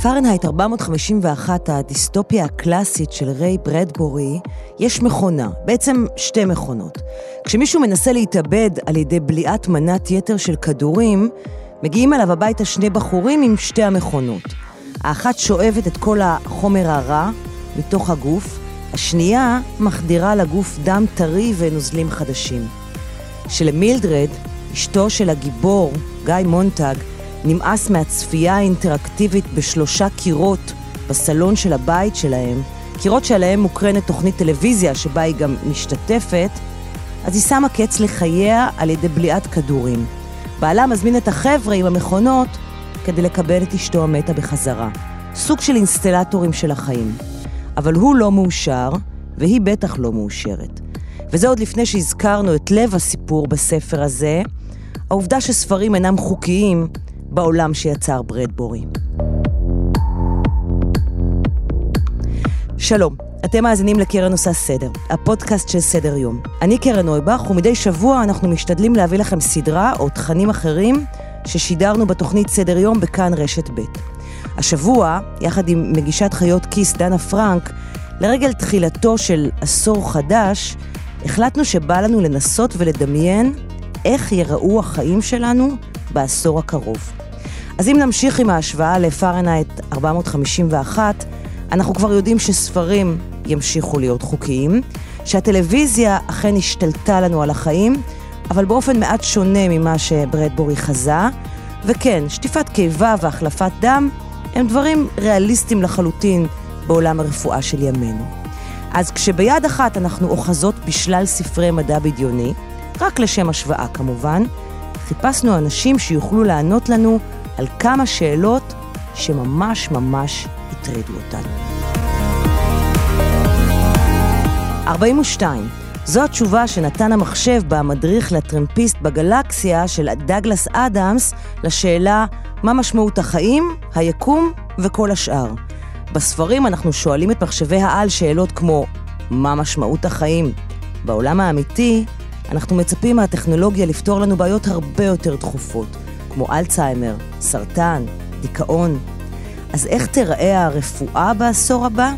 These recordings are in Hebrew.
בפארנהייט 451, הדיסטופיה הקלאסית של ריי ברדבורי, יש מכונה, בעצם שתי מכונות. כשמישהו מנסה להתאבד על ידי בליעת מנת יתר של כדורים, מגיעים אליו הביתה שני בחורים עם שתי המכונות. האחת שואבת את כל החומר הרע מתוך הגוף, השנייה מחדירה לגוף דם טרי ונוזלים חדשים. שלמילדרד, אשתו של הגיבור, גיא מונטג, נמאס מהצפייה האינטראקטיבית בשלושה קירות בסלון של הבית שלהם, קירות שעליהם מוקרנת תוכנית טלוויזיה שבה היא גם משתתפת, אז היא שמה קץ לחייה על ידי בליעת כדורים. בעלה מזמין את החבר'ה עם המכונות כדי לקבל את אשתו המתה בחזרה. סוג של אינסטלטורים של החיים. אבל הוא לא מאושר, והיא בטח לא מאושרת. וזה עוד לפני שהזכרנו את לב הסיפור בספר הזה, העובדה שספרים אינם חוקיים בעולם שיצר ברדבורי. שלום, אתם מאזינים לקרן עושה סדר, הפודקאסט של סדר יום. אני קרן נויבך, ומדי שבוע אנחנו משתדלים להביא לכם סדרה או תכנים אחרים ששידרנו בתוכנית סדר יום בכאן רשת ב'. השבוע, יחד עם מגישת חיות כיס דנה פרנק, לרגל תחילתו של עשור חדש, החלטנו שבא לנו לנסות ולדמיין איך ייראו החיים שלנו בעשור הקרוב. אז אם נמשיך עם ההשוואה לפארנהייט 451, אנחנו כבר יודעים שספרים ימשיכו להיות חוקיים, שהטלוויזיה אכן השתלטה לנו על החיים, אבל באופן מעט שונה ממה שברדבורי חזה, וכן, שטיפת קיבה והחלפת דם הם דברים ריאליסטיים לחלוטין בעולם הרפואה של ימינו. אז כשביד אחת אנחנו אוחזות בשלל ספרי מדע בדיוני, רק לשם השוואה כמובן, חיפשנו אנשים שיוכלו לענות לנו על כמה שאלות שממש ממש הטרידו אותנו. 42. זו התשובה שנתן המחשב במדריך לטרמפיסט בגלקסיה של דגלס אדמס לשאלה מה משמעות החיים, היקום וכל השאר. בספרים אנחנו שואלים את מחשבי העל שאלות כמו מה משמעות החיים. בעולם האמיתי אנחנו מצפים מהטכנולוגיה לפתור לנו בעיות הרבה יותר דחופות. כמו אלצהיימר, סרטן, דיכאון. אז איך תיראה הרפואה בעשור הבא?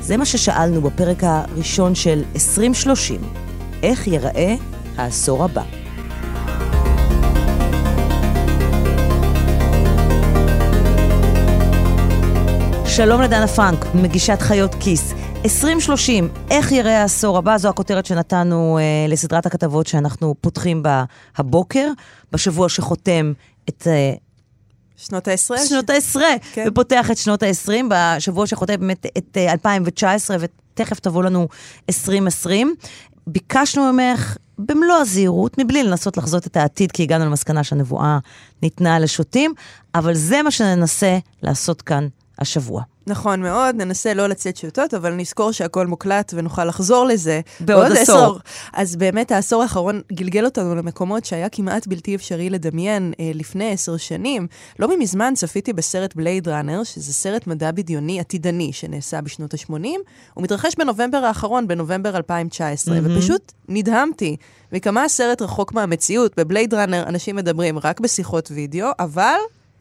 זה מה ששאלנו בפרק הראשון של 2030. איך ייראה העשור הבא? שלום לדנה פרנק, מגישת חיות כיס. 2030, איך ייראה העשור הבא? זו הכותרת שנתנו אה, לסדרת הכתבות שאנחנו פותחים בה הבוקר, בשבוע שחותם את... אה, שנות העשרה? שנות העשרה, כן. ופותח את שנות העשרים, בשבוע שחותם באמת את אה, 2019, ותכף תבוא לנו 2020. ביקשנו ממך במלוא הזהירות, מבלי לנסות לחזות את העתיד, כי הגענו למסקנה שהנבואה ניתנה לשוטים, אבל זה מה שננסה לעשות כאן השבוע. נכון מאוד, ננסה לא לצאת שוטות, אבל נזכור שהכל מוקלט ונוכל לחזור לזה. בעוד עשור. עשור. אז באמת העשור האחרון גלגל אותנו למקומות שהיה כמעט בלתי אפשרי לדמיין אה, לפני עשר שנים. לא מזמן צפיתי בסרט בלייד ראנר, שזה סרט מדע בדיוני עתידני שנעשה בשנות ה-80. הוא מתרחש בנובמבר האחרון, בנובמבר 2019, mm-hmm. ופשוט נדהמתי. וכמה הסרט רחוק מהמציאות. בבלייד ראנר אנשים מדברים רק בשיחות וידאו, אבל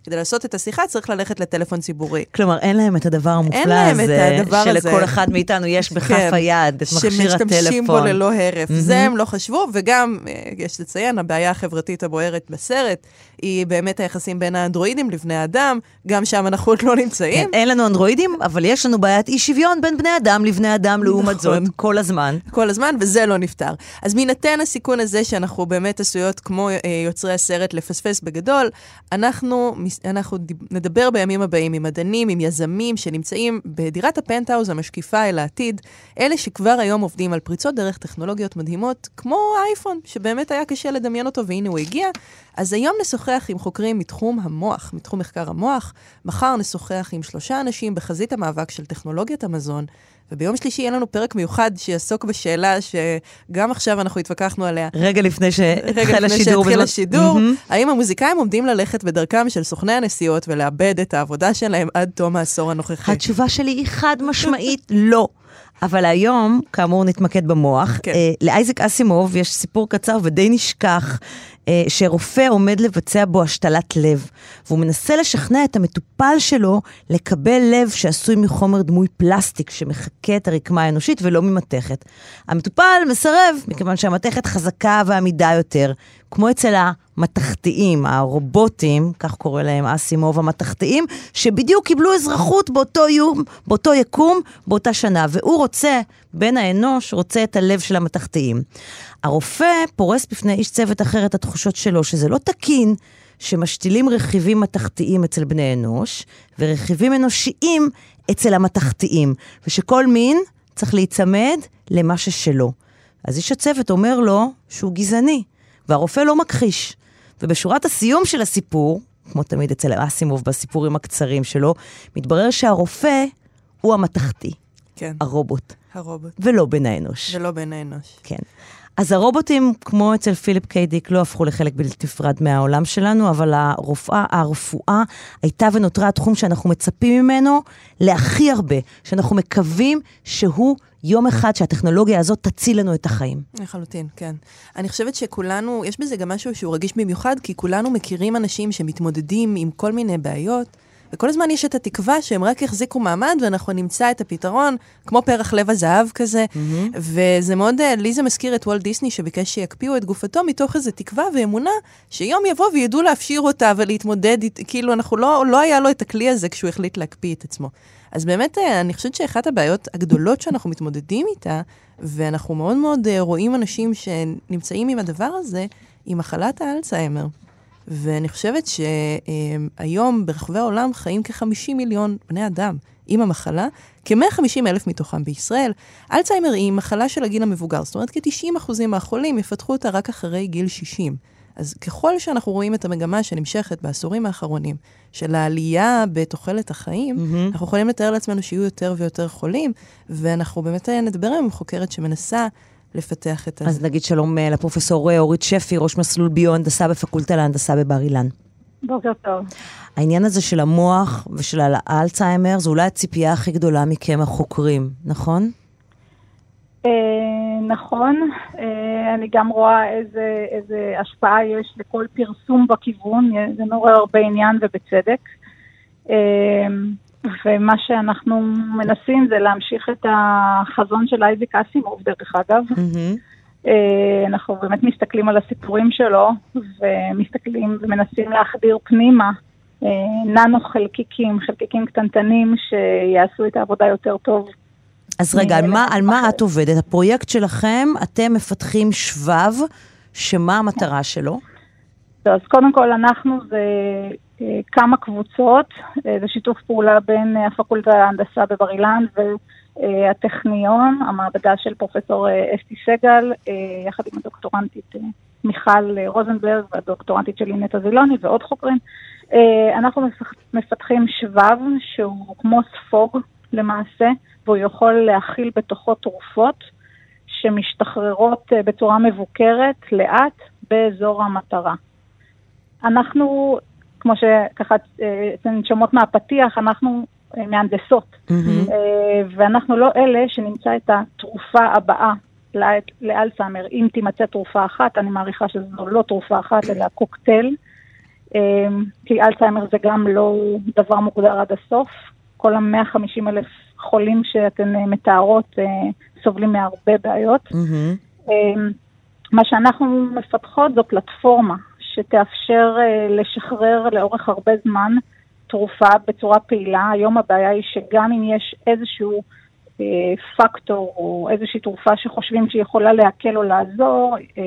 כדי לעשות את השיחה צריך ללכת לטלפון ציבורי. כלומר, אין להם את הדבר המופלא הזה, שלכל אחד מאיתנו יש בכף כן, היד את מכשיר הטלפון. שמשתמשים בו ללא הרף. Mm-hmm. זה הם לא חשבו, וגם, אה, יש לציין, הבעיה החברתית הבוערת בסרט, היא באמת היחסים בין האנדרואידים לבני אדם, גם שם אנחנו עוד לא נמצאים. כן, אין לנו אנדרואידים, אבל יש לנו בעיית אי שוויון בין בני אדם לבני אדם לעומת נכון. זאת, כל הזמן. כל הזמן, וזה לא נפתר. אז בהינתן הסיכון הזה שאנחנו באמת עשויות, כמו אה, יוצרי הסרט, לפספס בגדול, אנחנו, אנחנו נדבר בימים הבאים עם מדענים, עם יזמים שנמצאים בדירת הפנטהאוז המשקיפה אל העתיד, אלה שכבר היום עובדים על פריצות דרך טכנולוגיות מדהימות, כמו האייפון, שבאמת היה קשה לדמיין אותו, והנה הוא הגיע. אז היום נשוחח עם חוקרים מתחום המוח, מתחום מחקר המוח. מחר נשוחח עם שלושה אנשים בחזית המאבק של טכנולוגיית המזון, וביום שלישי יהיה לנו פרק מיוחד שיעסוק בשאלה שגם עכשיו אנחנו התווכחנו עליה. רגע לפני שהתחיל השידור. רגע לפני השידור, mm-hmm. האם המוזיקאים עומדים ללכת בדרכם של סוכני הנסיעות ולאבד את העבודה שלהם עד תום העשור הנוכחי? התשובה שלי היא חד משמעית לא. אבל היום, כאמור, נתמקד במוח. כן. אה, לאייזק אסימוב יש סיפור קצר ודי נשכח, שרופא עומד לבצע בו השתלת לב, והוא מנסה לשכנע את המטופל שלו לקבל לב שעשוי מחומר דמוי פלסטיק שמחקה את הרקמה האנושית ולא ממתכת. המטופל מסרב, מכיוון שהמתכת חזקה ועמידה יותר, כמו אצל המתכתיים, הרובוטים, כך קורא להם אסימוב, המתכתיים, שבדיוק קיבלו אזרחות באותו יום, באותו יקום, באותה שנה, והוא רוצה, בן האנוש, רוצה את הלב של המתכתיים. הרופא פורס בפני איש צוות אחר את התחושות שלו, שזה לא תקין שמשתילים רכיבים מתכתיים אצל בני אנוש, ורכיבים אנושיים אצל המתכתיים, ושכל מין צריך להיצמד למה ששלו. אז איש הצוות אומר לו שהוא גזעני. והרופא לא מכחיש. ובשורת הסיום של הסיפור, כמו תמיד אצל אסימוב בסיפורים הקצרים שלו, מתברר שהרופא הוא המתכתי. כן. הרובוט. הרובוט. ולא בן האנוש. ולא בן האנוש. כן. אז הרובוטים, כמו אצל פיליפ קיידיק, לא הפכו לחלק בלתי נפרד מהעולם שלנו, אבל הרופאה, הרפואה הייתה ונותרה התחום שאנחנו מצפים ממנו להכי הרבה, שאנחנו מקווים שהוא יום אחד שהטכנולוגיה הזאת תציל לנו את החיים. לחלוטין, כן. אני חושבת שכולנו, יש בזה גם משהו שהוא רגיש במיוחד, כי כולנו מכירים אנשים שמתמודדים עם כל מיני בעיות. וכל הזמן יש את התקווה שהם רק יחזיקו מעמד ואנחנו נמצא את הפתרון, כמו פרח לב הזהב כזה. Mm-hmm. וזה מאוד, אה, לי זה מזכיר את וולט דיסני שביקש שיקפיאו את גופתו מתוך איזו תקווה ואמונה שיום יבוא וידעו להפשיר אותה ולהתמודד, כאילו אנחנו לא, לא היה לו את הכלי הזה כשהוא החליט להקפיא את עצמו. אז באמת, אה, אני חושבת שאחת הבעיות הגדולות שאנחנו מתמודדים איתה, ואנחנו מאוד מאוד אה, רואים אנשים שנמצאים עם הדבר הזה, היא מחלת האלצהיימר. ואני חושבת שהיום ברחבי העולם חיים כ-50 מיליון בני אדם עם המחלה, כ-150 אלף מתוכם בישראל. אלצהיימר היא מחלה של הגיל המבוגר, זאת אומרת כ-90% מהחולים יפתחו אותה רק אחרי גיל 60. אז ככל שאנחנו רואים את המגמה שנמשכת בעשורים האחרונים, של העלייה בתוחלת החיים, mm-hmm. אנחנו יכולים לתאר לעצמנו שיהיו יותר ויותר חולים, ואנחנו באמת נדבר עם חוקרת שמנסה לפתח את זה. אז נגיד שלום אה, לפרופסור אה, אורית שפי, ראש מסלול ביו-הנדסה בפקולטה להנדסה בבר אילן. בוקר טוב. העניין הזה של המוח ושל האלצהיימר, זו אולי הציפייה הכי גדולה מכם החוקרים, נכון? אה, נכון, אני גם רואה איזה, איזה השפעה יש לכל פרסום בכיוון, זה מעורר הרבה עניין ובצדק. ומה שאנחנו מנסים זה להמשיך את החזון של אייזיק אסימוב, דרך אגב. Mm-hmm. אנחנו באמת מסתכלים על הסיפורים שלו, ומסתכלים ומנסים להחדיר פנימה אה, ננו חלקיקים, חלקיקים קטנטנים, שיעשו את העבודה יותר טוב. אז רגע, על מה, על מה את עובדת? הפרויקט שלכם, אתם מפתחים שבב, שמה המטרה שלו? אז קודם כל, אנחנו זה אה, כמה קבוצות, אה, זה שיתוף פעולה בין אה, הפקולטה להנדסה בבר אילן והטכניון, המעבדה של פרופסור אסתי סגל, יחד עם הדוקטורנטית מיכל רוזנברג והדוקטורנטית שלי נטע זילוני ועוד חוקרים. אנחנו מפתחים שבב שהוא כמו ספוג למעשה, והוא יכול להכיל בתוכו תרופות שמשתחררות בצורה מבוקרת לאט באזור המטרה. אנחנו כמו שככה אה, אתן שומעות מהפתיח, אנחנו אה, מהנדסות, mm-hmm. ואנחנו לא אלה שנמצא את התרופה הבאה לאלצהיימר. אם תימצא תרופה אחת, אני מעריכה שזו לא תרופה אחת, אלא קוקטייל, כי אלצהיימר זה גם לא דבר מוגדר עד הסוף. כל ה-150 אלף חולים שאתן מתארות סובלים מהרבה בעיות. Mm-hmm. מה שאנחנו מפתחות זו פלטפורמה שתאפשר uh, לשחרר לאורך הרבה זמן תרופה בצורה פעילה. היום הבעיה היא שגם אם יש איזשהו uh, פקטור או איזושהי תרופה שחושבים שהיא יכולה להקל או לעזור, uh,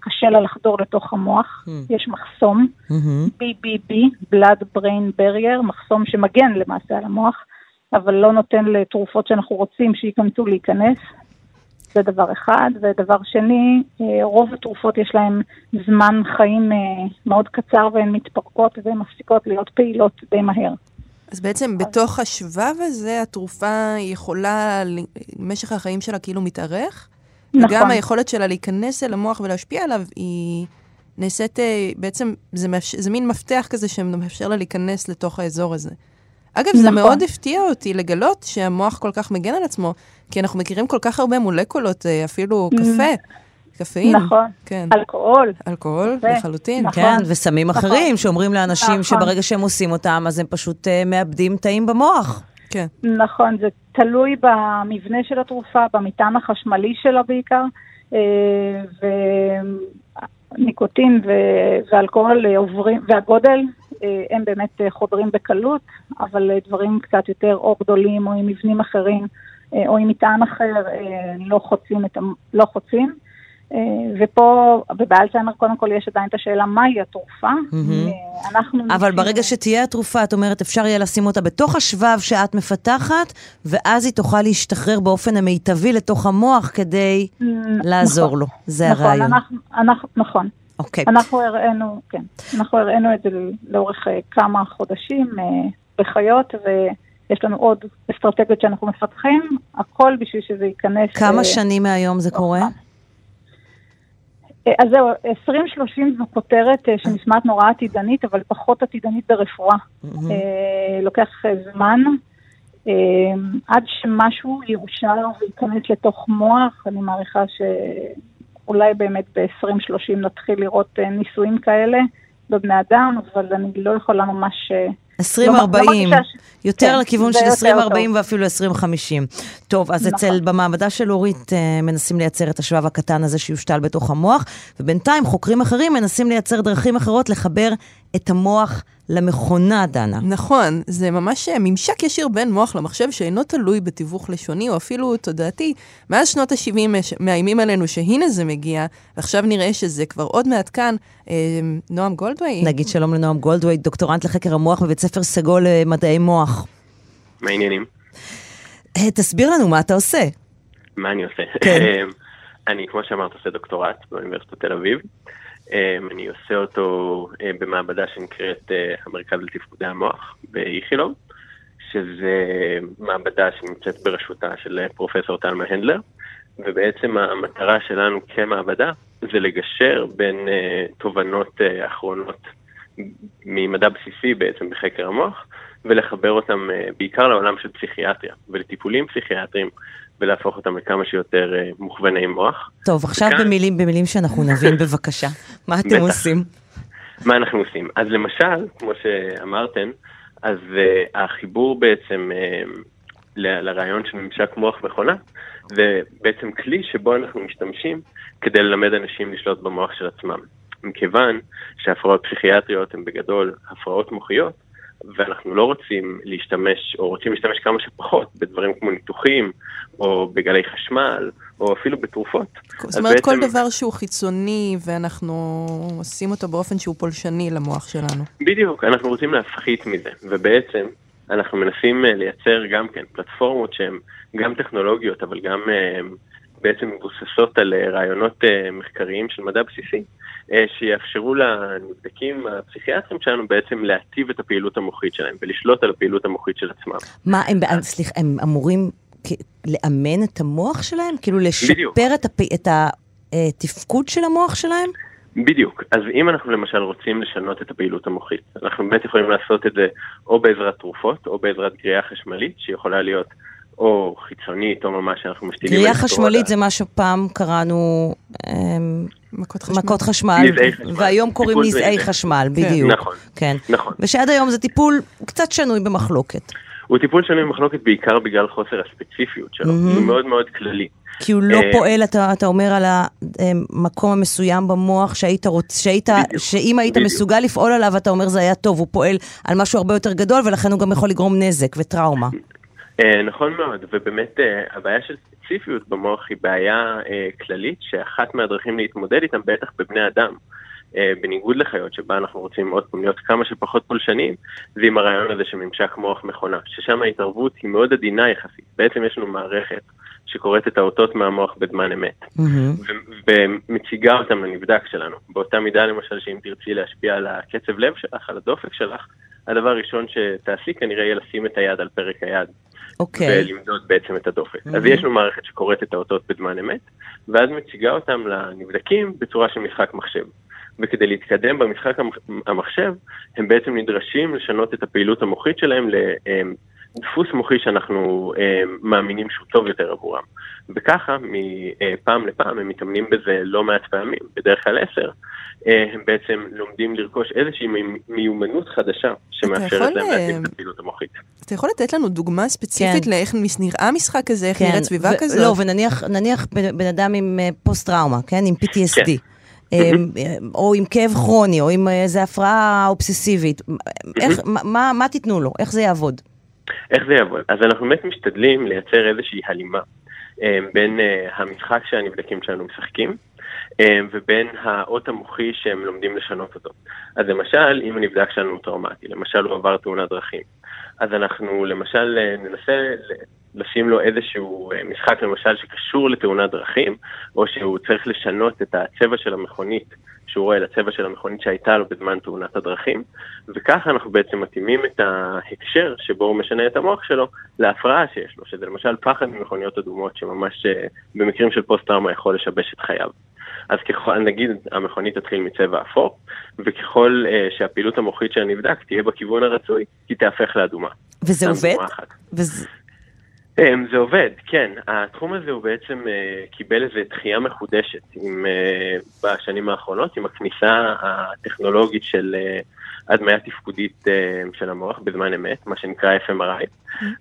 קשה לה לחדור לתוך המוח. Mm. יש מחסום, mm-hmm. BBB, Blood Brain Barrier, מחסום שמגן למעשה על המוח. אבל לא נותן לתרופות שאנחנו רוצים שייכנסו להיכנס. זה דבר אחד. ודבר שני, אה, רוב התרופות יש להן זמן חיים אה, מאוד קצר והן מתפרקות והן מפסיקות להיות פעילות די מהר. אז בעצם בתוך השבב הזה התרופה יכולה, משך החיים שלה כאילו מתארך? נכון. וגם היכולת שלה להיכנס אל המוח ולהשפיע עליו היא נעשית, אה, בעצם זה, מאפשר, זה מין מפתח כזה שמאפשר לה להיכנס לתוך האזור הזה. אגב, נכון. זה מאוד הפתיע אותי לגלות שהמוח כל כך מגן על עצמו, כי אנחנו מכירים כל כך הרבה מולקולות, אה, אפילו קפה. קפאין. נכון. כן. אלכוהול. אלכוהול, לחלוטין. נכון. כן, וסמים נכון. אחרים שאומרים לאנשים נכון. שברגע שהם עושים אותם, אז הם פשוט uh, מאבדים תאים במוח. כן. נכון, זה תלוי במבנה של התרופה, במטען החשמלי שלה בעיקר, אה, וניקוטין ואלכוהול עוברים, והגודל, הם באמת חודרים בקלות, אבל דברים קצת יותר או גדולים או עם מבנים אחרים או עם מטען אחר לא חוצים, את, לא חוצים. אה, ופה, ובאלצהיימר קודם כל יש עדיין את השאלה מהי התרופה. אה, אנחנו... אבל ברגע שתהיה התרופה, את אומרת, אפשר יהיה לשים אותה בתוך השבב שאת מפתחת, ואז היא תוכל להשתחרר באופן המיטבי לתוך המוח כדי לעזור נכון, לו. זה נכון, הרעיון. אנחנו, נכון. אוקיי. אנחנו הראינו, כן, אנחנו הראינו את זה לאורך אה, כמה חודשים בחיות, ויש לנו עוד אסטרטגיות שאנחנו מפתחים, הכל בשביל שזה ייכנס... כמה שנים מהיום זה קורה? אה, אז זהו, 2030 זו כותרת אה, שנשמעת נורא עתידנית, אבל פחות עתידנית ברפואה. Mm-hmm. לוקח זמן. עד שמשהו יאושר וייכנס לתוך מוח, אני מעריכה שאולי באמת ב-2030 נתחיל לראות ניסויים כאלה בבני אדם, אבל אני לא יכולה ממש 2040, לא, לא יותר כן, לכיוון של 2040 ואפילו 2050. טוב, אז נכון. אצל, במעבדה של אורית אה, מנסים לייצר את השבב הקטן הזה שיושתל בתוך המוח, ובינתיים חוקרים אחרים מנסים לייצר דרכים אחרות לחבר את המוח למכונה, דנה. נכון, זה ממש אה, ממשק ישיר בין מוח למחשב שאינו תלוי בתיווך לשוני או אפילו תודעתי. מאז שנות ה-70 מאיימים עלינו שהנה זה מגיע, ועכשיו נראה שזה כבר עוד מעט כאן. אה, נועם גולדווי. נגיד שלום לנועם גולדווי, דוקטורנט לחקר המוח בבית ספר סגול למדעי מוח. מה העניינים? אה, תסביר לנו מה אתה עושה. מה אני עושה? כן. אני, כמו שאמרת, עושה דוקטורט באוניברסיטת תל אביב. אמ, אני עושה אותו אה, במעבדה שנקראת אה, המרכז לתפקודי המוח באיכילוב, שזה מעבדה שנמצאת בראשותה של אה, פרופסור טלמה הנדלר, ובעצם המטרה שלנו כמעבדה זה לגשר בין תובנות אחרונות ממדע בסיסי בעצם בחקר המוח, ולחבר אותם בעיקר לעולם של פסיכיאטריה ולטיפולים פסיכיאטריים ולהפוך אותם לכמה שיותר uh, מוכווני מוח. טוב, עכשיו וכאן... במילים, במילים שאנחנו נבין בבקשה. מה אתם עושים? מה אנחנו עושים? אז למשל, כמו שאמרתם, אז uh, החיבור בעצם uh, ל- לרעיון של ממשק מוח מכונה, זה בעצם כלי שבו אנחנו משתמשים כדי ללמד אנשים לשלוט במוח של עצמם. מכיוון שהפרעות פסיכיאטריות הן בגדול הפרעות מוחיות, ואנחנו לא רוצים להשתמש, או רוצים להשתמש כמה שפחות בדברים כמו ניתוחים, או בגלי חשמל, או אפילו בתרופות. זאת אומרת, בעצם... כל דבר שהוא חיצוני, ואנחנו עושים אותו באופן שהוא פולשני למוח שלנו. בדיוק, אנחנו רוצים להפחית מזה, ובעצם אנחנו מנסים אה, לייצר גם כן פלטפורמות שהן גם טכנולוגיות, אבל גם אה, בעצם מבוססות על אה, רעיונות מחקריים של מדע בסיסי. אה, שיאפשרו לנבדקים הפסיכיאטרים שלנו בעצם להטיב את הפעילות המוחית שלהם ולשלוט על הפעילות המוחית של עצמם. מה, הם, סליחה, הם אמורים לאמן את המוח שלהם? כאילו לשפר את, הפ... את התפקוד של המוח שלהם? בדיוק. אז אם אנחנו למשל רוצים לשנות את הפעילות המוחית, אנחנו באמת יכולים לעשות את זה או בעזרת תרופות או בעזרת גריעה חשמלית שיכולה להיות או חיצונית, או ממש שאנחנו משתילים... גריעה חשמלית זה מה שפעם קראנו אמ, מכות חשמל, מכות חשמל והיום קוראים נזעי חשמל, כן. בדיוק. נכון, כן. נכון. ושעד היום זה טיפול קצת שנוי במחלוקת. הוא טיפול שנוי במחלוקת בעיקר בגלל חוסר הספציפיות שלו, mm-hmm. הוא מאוד מאוד כללי. כי הוא לא אה, פועל, אתה, אתה אומר, על המקום המסוים במוח שהיית רוצ... שהיית, בדיוק, שאם היית בדיוק. מסוגל לפעול עליו, אתה אומר זה היה טוב, הוא פועל על משהו הרבה יותר גדול, ולכן הוא גם יכול לגרום נזק וטראומה. אה, נכון מאוד, ובאמת אה, הבעיה של ספציפיות במוח היא בעיה אה, כללית, שאחת מהדרכים להתמודד איתם, בטח בבני אדם, בניגוד לחיות שבה אנחנו רוצים עוד פעם להיות כמה שפחות פולשניים, זה עם הרעיון הזה של ממשק מוח מכונה, ששם ההתערבות היא מאוד עדינה יחסית. בעצם יש לנו מערכת שקוראת את האותות מהמוח בזמן אמת, mm-hmm. ומציגה אותם לנבדק שלנו. באותה מידה למשל שאם תרצי להשפיע על הקצב לב שלך, על הדופק שלך, הדבר הראשון שתעשי כנראה יהיה לשים את היד על פרק היד. אוקיי. ולמדוד בעצם את הדופק. אז יש לנו מערכת שקוראת את האותות בזמן אמת, ואז מציגה אותם לנבדקים בצורה של משחק מחשב. וכדי להתקדם במשחק המחשב, הם בעצם נדרשים לשנות את הפעילות המוחית שלהם לדפוס מוחי שאנחנו אה, מאמינים שהוא טוב יותר עבורם. וככה, מפעם לפעם הם מתאמנים בזה לא מעט פעמים, בדרך כלל עשר, אה, הם בעצם לומדים לרכוש איזושהי מיומנות חדשה שמאפשרת להם להתאים אה, את הפעילות המוחית. אתה יכול לתת לנו דוגמה ספציפית כן. לאיך נראה משחק כזה, איך כן. נראית סביבה ו- כזאת? לא, ונניח בן אדם עם פוסט-טראומה, כן? עם PTSD. כן. אמ, או עם כאב כרוני, או עם איזו הפרעה אובססיבית. איך, מה, מה תיתנו לו? איך זה יעבוד? איך זה יעבוד? אז אנחנו באמת משתדלים לייצר איזושהי הלימה אמ, בין אה, המשחק שהנבדקים שלנו משחקים, אמ, ובין האות המוחי שהם לומדים לשנות אותו. אז למשל, אם הנבדק שלנו טראומטי, למשל הוא עבר תאונת דרכים, אז אנחנו למשל אה, ננסה לשים לו איזשהו אה, משחק למשל שקשור לתאונת דרכים, או שהוא צריך לשנות את הצבע של המכונית שהוא רואה לצבע של המכונית שהייתה לו בזמן תאונת הדרכים, וככה אנחנו בעצם מתאימים את ההקשר שבו הוא משנה את המוח שלו להפרעה שיש לו, שזה למשל פחד ממכוניות אדומות שממש אה, במקרים של פוסט-טראומה יכול לשבש את חייו. אז ככל, נגיד המכונית תתחיל מצבע אפור, וככל uh, שהפעילות המוחית של הנבדק תהיה בכיוון הרצוי, היא תהפך לאדומה. וזה עובד? וזה... אמ, זה עובד, כן. התחום הזה הוא בעצם uh, קיבל איזו דחייה מחודשת עם, uh, בשנים האחרונות, עם הכניסה הטכנולוגית של uh, הדמיה תפקודית של המוח בזמן אמת, מה שנקרא FMRI.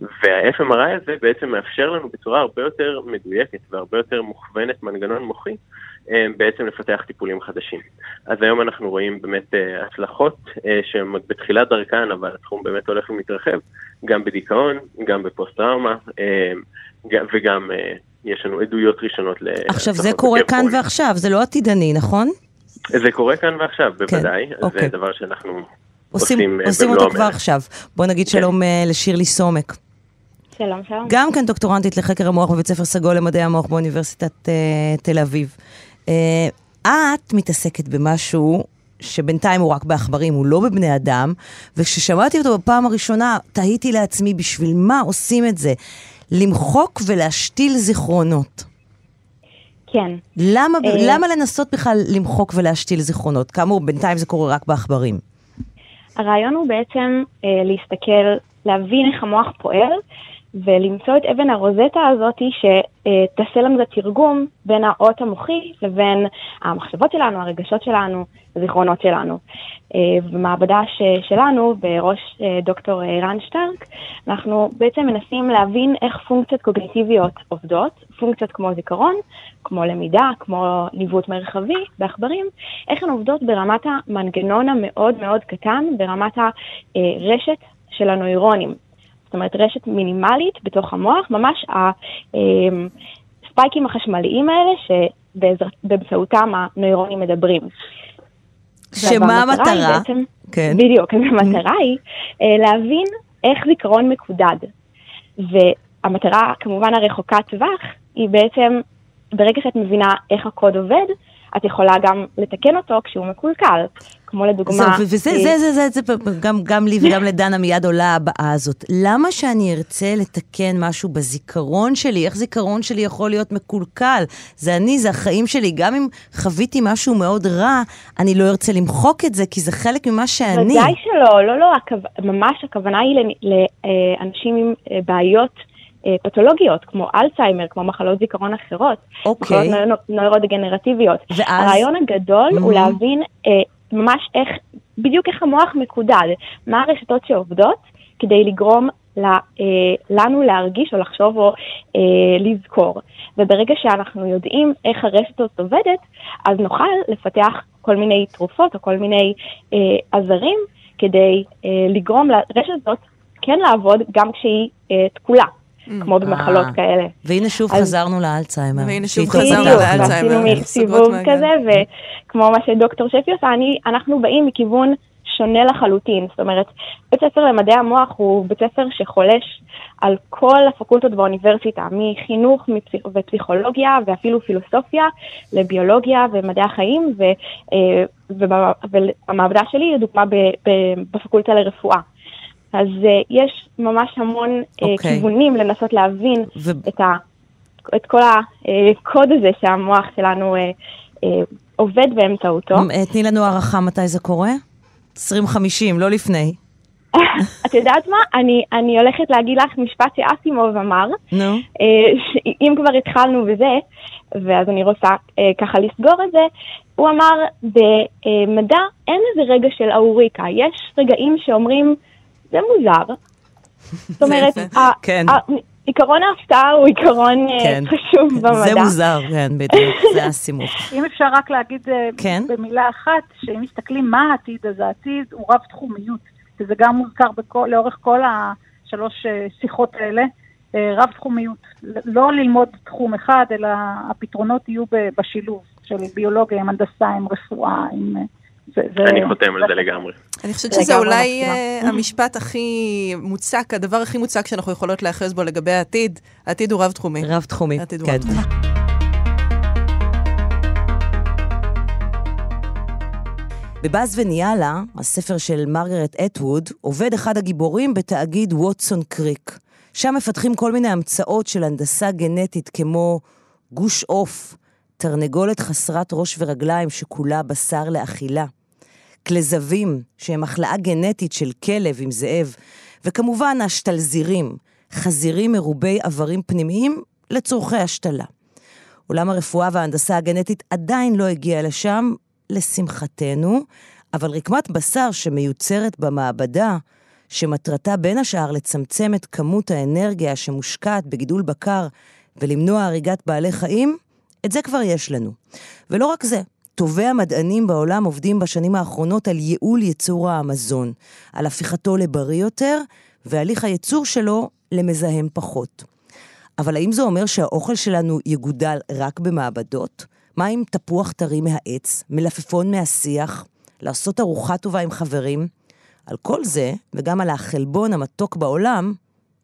וה-FMRI הזה בעצם מאפשר לנו בצורה הרבה יותר מדויקת והרבה יותר מוכוונת מנגנון מוחי, בעצם לפתח טיפולים חדשים. אז היום אנחנו רואים באמת הצלחות שהן עוד בתחילת דרכן, אבל התחום באמת הולך ומתרחב, גם בדיכאון, גם בפוסט-טראומה, וגם יש לנו עדויות ראשונות ל... עכשיו, זה קורה כאן פרוני. ועכשיו, זה לא עתידני, נכון? זה קורה כאן ועכשיו, כן, בוודאי. כן, אוקיי. זה דבר שאנחנו עושים, עושים, עושים אותו כבר עכשיו. בוא נגיד כן. שלום לשירלי סומק. שלום, שלום. גם כן דוקטורנטית לחקר המוח בבית ספר סגול למדעי המוח באוניברסיטת uh, תל אביב. Uh, את מתעסקת במשהו שבינתיים הוא רק בעכברים, הוא לא בבני אדם, וכששמעתי אותו בפעם הראשונה, תהיתי לעצמי בשביל מה עושים את זה. למחוק ולהשתיל זיכרונות. כן. למה, uh, למה לנסות בכלל למחוק ולהשתיל זיכרונות? כאמור, בינתיים זה קורה רק בעכברים. הרעיון הוא בעצם uh, להסתכל, להבין איך המוח פועל, ולמצוא את אבן הרוזטה הזאת שתעשה לנו את התרגום בין האות המוחי לבין המחשבות שלנו, הרגשות שלנו, הזיכרונות שלנו. אה, במעבדה שלנו, בראש אה, דוקטור רן שטרק, אנחנו בעצם מנסים להבין איך פונקציות קוגניטיביות עובדות, פונקציות כמו זיכרון, כמו למידה, כמו ניווט מרחבי בעכברים, איך הן עובדות ברמת המנגנון המאוד מאוד קטן, ברמת הרשת של הנוירונים. זאת אומרת רשת מינימלית בתוך המוח, ממש הספייקים החשמליים האלה שבאמצעותם הנוירונים מדברים. שמה המטרה? בעצם, כן. בדיוק, אז המטרה היא אה, להבין איך זיכרון מקודד. והמטרה כמובן הרחוקת טווח היא בעצם, ברגע שאת מבינה איך הקוד עובד, את יכולה גם לתקן אותו כשהוא מקולקל. כמו לדוגמה... זהו, וזה, זה, זה, זה, זה, זה, גם, גם לי וגם לדנה מיד עולה הבאה הזאת. למה שאני ארצה לתקן משהו בזיכרון שלי? איך זיכרון שלי יכול להיות מקולקל? זה אני, זה החיים שלי. גם אם חוויתי משהו מאוד רע, אני לא ארצה למחוק את זה, כי זה חלק ממה שאני. ודאי שלא, לא, לא, הכו... ממש הכוונה היא לאנשים עם אה, בעיות. אה, פתולוגיות, כמו אלצהיימר, כמו מחלות זיכרון אחרות, אוקיי. מחלות נוירודגנרטיביות. ואז... הרעיון הגדול mm-hmm. הוא להבין אה, ממש איך, בדיוק איך המוח מקודד, מה הרשתות שעובדות כדי לגרום לה, אה, לנו להרגיש או לחשוב או אה, לזכור. וברגע שאנחנו יודעים איך הרשת הזאת עובדת, אז נוכל לפתח כל מיני תרופות או כל מיני אה, עזרים כדי אה, לגרום לרשת הזאת כן לעבוד גם כשהיא אה, תקולה. כמו במחלות אה. כאלה. והנה שוב חזרנו לאלצהיימר. והנה שוב חזרנו לאלצהיימר. עשינו סיבוב כזה, וכמו מה שדוקטור שפי עושה, אנחנו באים מכיוון שונה לחלוטין. זאת אומרת, בית ספר למדעי המוח הוא בית ספר שחולש על כל הפקולטות באוניברסיטה, מחינוך ופסיכולוגיה ואפילו פילוסופיה, לביולוגיה ומדעי החיים, ו, אה, והמעבדה שלי לדוגמה בפקולטה לרפואה. אז uh, יש ממש המון uh, אוקיי. כיוונים לנסות להבין ו- את, ה, את כל הקוד הזה שהמוח שלנו uh, uh, עובד באמצעותו. אה, תני לנו הערכה מתי זה קורה? 2050, לא לפני. את יודעת מה? אני, אני הולכת להגיד לך משפט שאסימוב אמר, נו. אה, אם כבר התחלנו בזה, ואז אני רוצה אה, ככה לסגור את זה, הוא אמר, במדע אין איזה רגע של אהוריקה, יש רגעים שאומרים, זה מוזר. זאת אומרת, כן. עיקרון ההפתעה הוא עיקרון אה, כן. חשוב במדע. זה מוזר, כן, בדיוק, זה הסימוך. אם אפשר רק להגיד אה, כן. במילה אחת, שאם מסתכלים מה העתיד, אז העתיד הוא רב-תחומיות, וזה גם מוזכר בכל, לאורך כל השלוש אה, שיחות האלה, רב-תחומיות. לא ללמוד תחום אחד, אלא הפתרונות יהיו ב- בשילוב של ביולוגיה עם הנדסה, עם רפואה, עם... זה, זה, אני חותם על זה לגמרי. אני חושבת שזה אולי. אה, המשפט הכי מוצק, הדבר הכי מוצק שאנחנו יכולות להיאחז בו לגבי העתיד. העתיד הוא רב-תחומי. רב-תחומי, העתיד הוא כן. רב-תחומי. בבאז וניאלה, הספר של מרגרט אטווד, עובד אחד הגיבורים בתאגיד ווטסון קריק. שם מפתחים כל מיני המצאות של הנדסה גנטית כמו גוש עוף, תרנגולת חסרת ראש ורגליים שכולה בשר לאכילה, כלזבים, שהם החלאה גנטית של כלב עם זאב, וכמובן השתלזירים, חזירים מרובי איברים פנימיים לצורכי השתלה. עולם הרפואה וההנדסה הגנטית עדיין לא הגיע לשם, לשמחתנו, אבל רקמת בשר שמיוצרת במעבדה, שמטרתה בין השאר לצמצם את כמות האנרגיה שמושקעת בגידול בקר ולמנוע הריגת בעלי חיים, את זה כבר יש לנו. ולא רק זה, טובי המדענים בעולם עובדים בשנים האחרונות על ייעול ייצור המזון, על הפיכתו לבריא יותר, והליך הייצור שלו למזהם פחות. אבל האם זה אומר שהאוכל שלנו יגודל רק במעבדות? מה עם תפוח טרי מהעץ, מלפפון מהשיח, לעשות ארוחה טובה עם חברים? על כל זה, וגם על החלבון המתוק בעולם,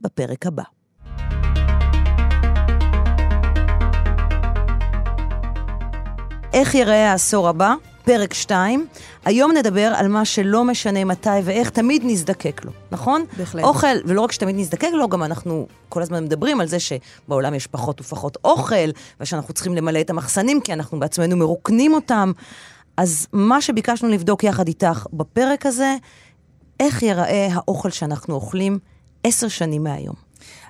בפרק הבא. איך ייראה העשור הבא? פרק 2. היום נדבר על מה שלא משנה מתי ואיך תמיד נזדקק לו, נכון? בהחלט. אוכל, ולא רק שתמיד נזדקק לו, גם אנחנו כל הזמן מדברים על זה שבעולם יש פחות ופחות אוכל, ושאנחנו צריכים למלא את המחסנים כי אנחנו בעצמנו מרוקנים אותם. אז מה שביקשנו לבדוק יחד איתך בפרק הזה, איך ייראה האוכל שאנחנו אוכלים עשר שנים מהיום.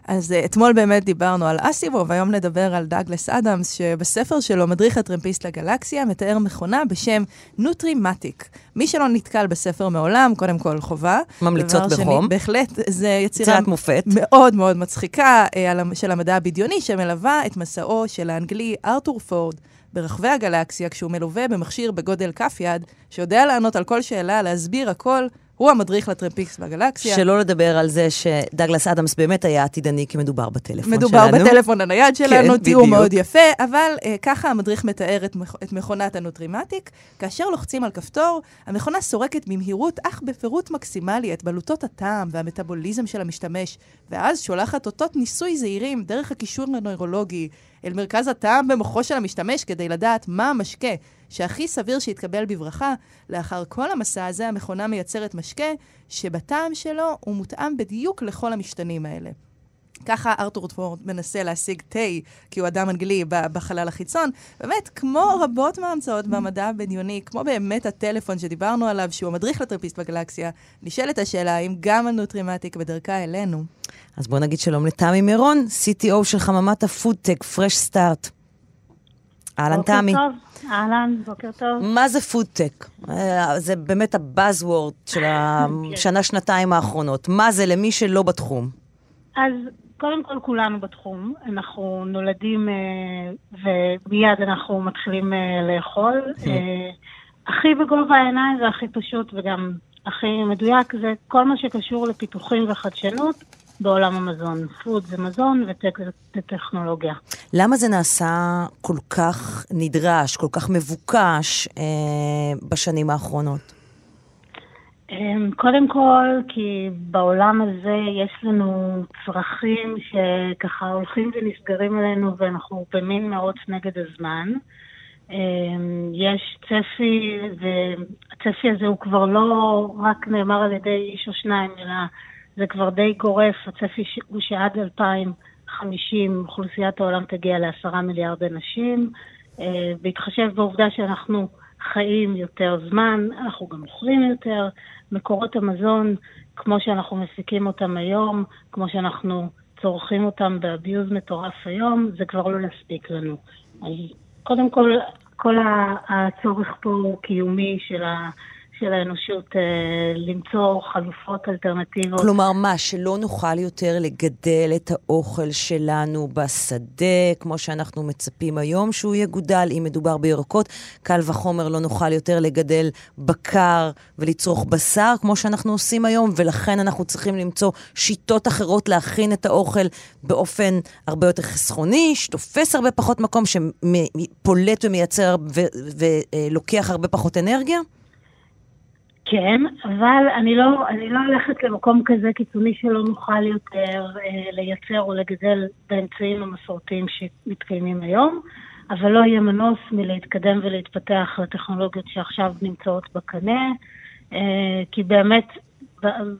אז uh, אתמול באמת דיברנו על אסימוב, היום נדבר על דאגלס אדמס, שבספר שלו, מדריך הטרמפיסט לגלקסיה, מתאר מכונה בשם נוטרימטיק. מי שלא נתקל בספר מעולם, קודם כל חובה. ממליצות בחום. שני, בהחלט, זה יצירה יצירת מופת. מאוד מאוד מצחיקה אה, של המדע הבדיוני, שמלווה את מסעו של האנגלי ארתור פורד ברחבי הגלקסיה, כשהוא מלווה במכשיר בגודל כף יד, שיודע לענות על כל שאלה, להסביר הכל. הוא המדריך לטרמפיסט בגלקסיה. שלא לדבר על זה שדגלס אדמס באמת היה עתידני, כי מדובר בטלפון מדובר שלנו. בטלפון הנייד שלנו, כן, תיאור. מאוד יפה, אבל אה, ככה המדריך מתאר את, מכ- את מכונת הנוטרימטיק. כאשר לוחצים על כפתור, המכונה סורקת במהירות, אך בפירוט מקסימלי, את בלוטות הטעם והמטאבוליזם של המשתמש, ואז שולחת אותות ניסוי זהירים דרך הקישור הנוירולוגי אל מרכז הטעם במוחו של המשתמש כדי לדעת מה המשקה שהכי סביר שיתקבל בברכה. לאחר כל המסע הזה, המכונה מייצרת משקה שבטעם שלו הוא מותאם בדיוק לכל המשתנים האלה. ככה ארתור פורד מנסה להשיג תה, כי הוא אדם אנגלי בחלל החיצון. באמת, כמו רבות מההמצאות במדע הבדיוני, כמו באמת הטלפון שדיברנו עליו, שהוא המדריך לטרמפיסט בגלקסיה, נשאלת השאלה האם גם הנוטרימטיק בדרכה אלינו. אז בואו נגיד שלום לתמי מירון, CTO של חממת הפודטק, Fresh Start. אהלן תמי. בוקר טוב, אהלן, בוקר טוב. מה זה פודטק? אה, זה באמת ה buzzword של השנה-שנתיים האחרונות. מה זה למי שלא בתחום? אז קודם כל כולנו בתחום, אנחנו נולדים אה, ומיד אנחנו מתחילים אה, לאכול. אה, הכי בגובה העיניים זה הכי פשוט וגם הכי מדויק, זה כל מה שקשור לפיתוחים וחדשנות בעולם המזון. פוד זה מזון וטק זה טכנולוגיה. למה זה נעשה כל כך נדרש, כל כך מבוקש אה, בשנים האחרונות? אמ, קודם כל, כי בעולם הזה יש לנו צרכים שככה הולכים ונסגרים עלינו ואנחנו במין מרוץ נגד הזמן. אמ, יש צפי, והצפי הזה הוא כבר לא רק נאמר על ידי איש או שניים, אלא זה כבר די גורף, הצפי הוא שעד 2050 אוכלוסיית העולם תגיע לעשרה מיליארד אנשים. אה, בהתחשב בעובדה שאנחנו חיים יותר זמן, אנחנו גם אוכלים יותר, מקורות המזון, כמו שאנחנו מפיקים אותם היום, כמו שאנחנו צורכים אותם באביוז מטורף היום, זה כבר לא יספיק לנו. אז קודם כל, כל הצורך פה קיומי של ה... של האנושות אה, למצוא חלופות אלטרנטיביות. כלומר, מה, שלא נוכל יותר לגדל את האוכל שלנו בשדה, כמו שאנחנו מצפים היום שהוא יגודל, אם מדובר בירקות, קל וחומר לא נוכל יותר לגדל בקר ולצרוך בשר, כמו שאנחנו עושים היום, ולכן אנחנו צריכים למצוא שיטות אחרות להכין את האוכל באופן הרבה יותר חסכוני, שתופס הרבה פחות מקום, שפולט ומייצר ולוקח הרבה פחות אנרגיה? כן, אבל אני לא, אני לא הולכת למקום כזה קיצוני שלא נוכל יותר אה, לייצר או לגדל באמצעים המסורתיים שמתקיימים היום, אבל לא יהיה מנוס מלהתקדם ולהתפתח לטכנולוגיות שעכשיו נמצאות בקנה, אה, כי באמת,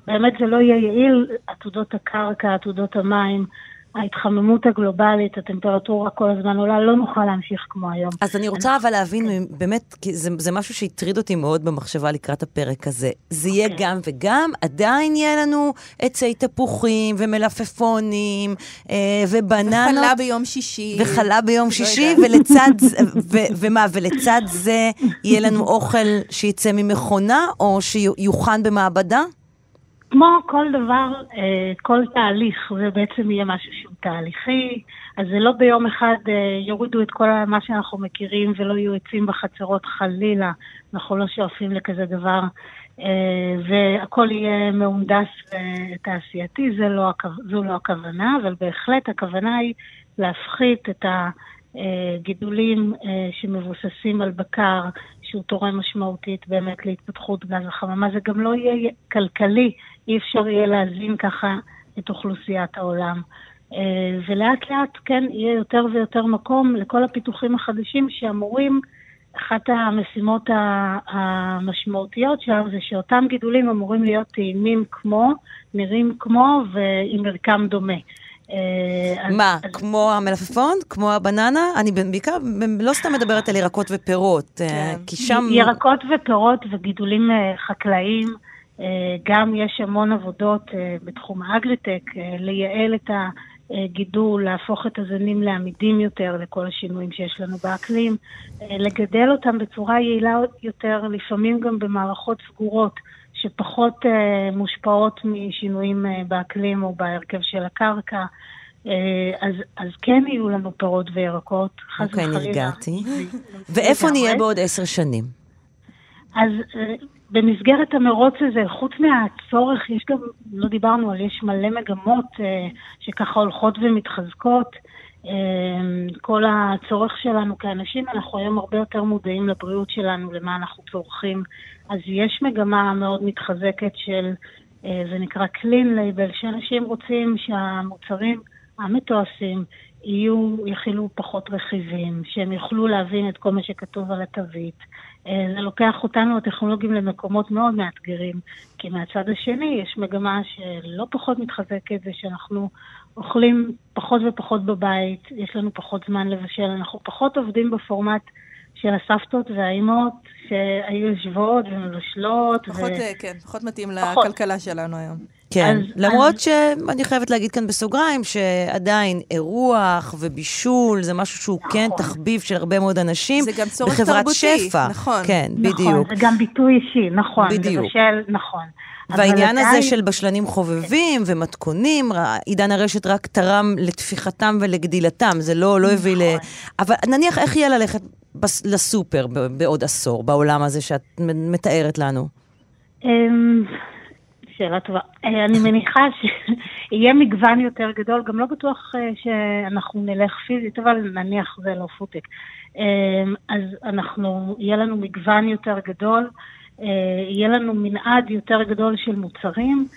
באמת זה לא יהיה יעיל, עתודות הקרקע, עתודות המים, ההתחממות הגלובלית, הטמפרטורה כל הזמן עולה, לא נוכל להמשיך כמו היום. אז אני רוצה אבל להבין, כן. באמת, כי זה, זה משהו שהטריד אותי מאוד במחשבה לקראת הפרק הזה. זה יהיה okay. אוקיי. גם וגם, עדיין יהיה לנו עצי תפוחים ומלפפונים אה, ובננות. וחלה ביום שישי. וחלה ביום לא שישי, ולצד, ו, ומה, ולצד זה יהיה לנו אוכל שיצא ממכונה, או שיוכן במעבדה? כמו כל דבר, אה, כל תהליך, זה בעצם יהיה משהו שהוא תהליכי, אז זה לא ביום אחד אה, יורידו את כל מה שאנחנו מכירים ולא יהיו עצים בחצרות חלילה, אנחנו לא שואפים לכזה דבר, אה, והכל יהיה מהונדס ותעשייתי, לא, זו לא הכוונה, אבל בהחלט הכוונה היא להפחית את הגידולים שמבוססים על בקר, שהוא תורם משמעותית באמת להתפתחות גז החממה, זה גם לא יהיה כלכלי אי אפשר יהיה להזין ככה את אוכלוסיית העולם. אה, ולאט לאט, כן, יהיה יותר ויותר מקום לכל הפיתוחים החדשים שאמורים, אחת המשימות המשמעותיות שם זה שאותם גידולים אמורים להיות טעימים כמו, נראים כמו ועם מרקם דומה. אה, מה, כמו המלפפון? כמו הבננה? אני בעיקר לא סתם מדברת על ירקות ופירות, אה, כן. כי שם... ירקות ופירות וגידולים חקלאיים. אה, גם יש המון עבודות אה, בתחום האגריטק, אה, לייעל את הגידול, להפוך את הזנים לעמידים יותר לכל השינויים שיש לנו באקלים, לגדל אותם בצורה יעילה יותר, לפעמים גם במערכות סגורות. שפחות מושפעות משינויים באקלים או בהרכב של הקרקע. אז, אז כן יהיו לנו פירות וירקות, חס וחלילה. אוקיי, נרגעתי. ואיפה נהיה בעוד עשר שנים? אז במסגרת המרוץ הזה, חוץ מהצורך, יש גם, לא דיברנו על, יש מלא מגמות אה, שככה הולכות ומתחזקות. אה, כל הצורך שלנו כאנשים, אנחנו היום הרבה יותר מודעים לבריאות שלנו, למה אנחנו צורכים. אז יש מגמה מאוד מתחזקת של, אה, זה נקרא clean label, שאנשים רוצים שהמוצרים המתועשים יהיו, יכילו פחות רכיבים, שהם יוכלו להבין את כל מה שכתוב על התווית. אה, זה לוקח אותנו, הטכנולוגים, למקומות מאוד מאתגרים, כי מהצד השני יש מגמה שלא פחות מתחזקת, זה שאנחנו אוכלים פחות ופחות בבית, יש לנו פחות זמן לבשל, אנחנו פחות עובדים בפורמט של הסבתות והאימות שהיו יושבות ומבשלות. פחות, ו... אה, כן, פחות מתאים פחות. לכלכלה שלנו היום. כן, אז, למרות אז... שאני חייבת להגיד כאן בסוגריים, שעדיין אירוח ובישול זה משהו שהוא כן נכון. כן תחביב של הרבה מאוד אנשים. זה גם צורך תרבותי, שפע. נכון. כן, נכון, בדיוק. זה גם ביטוי אישי, נכון. בדיוק. לבשל, נכון. והעניין הזה של בשלנים חובבים. ומתכונים, עידן הרשת רק תרם לתפיחתם ולגדילתם, זה לא, לא הביא נכון. ל... אבל נניח איך יהיה ללכת. לסופר בעוד עשור, בעולם הזה שאת מתארת לנו? שאלה טובה. אה, אני מניחה שיהיה מגוון יותר גדול, גם לא בטוח אה, שאנחנו נלך פיזית, אבל נניח זה לא פוטק. אמ, אז אנחנו, יהיה לנו מגוון יותר גדול, אה, יהיה לנו מנעד יותר גדול של מוצרים.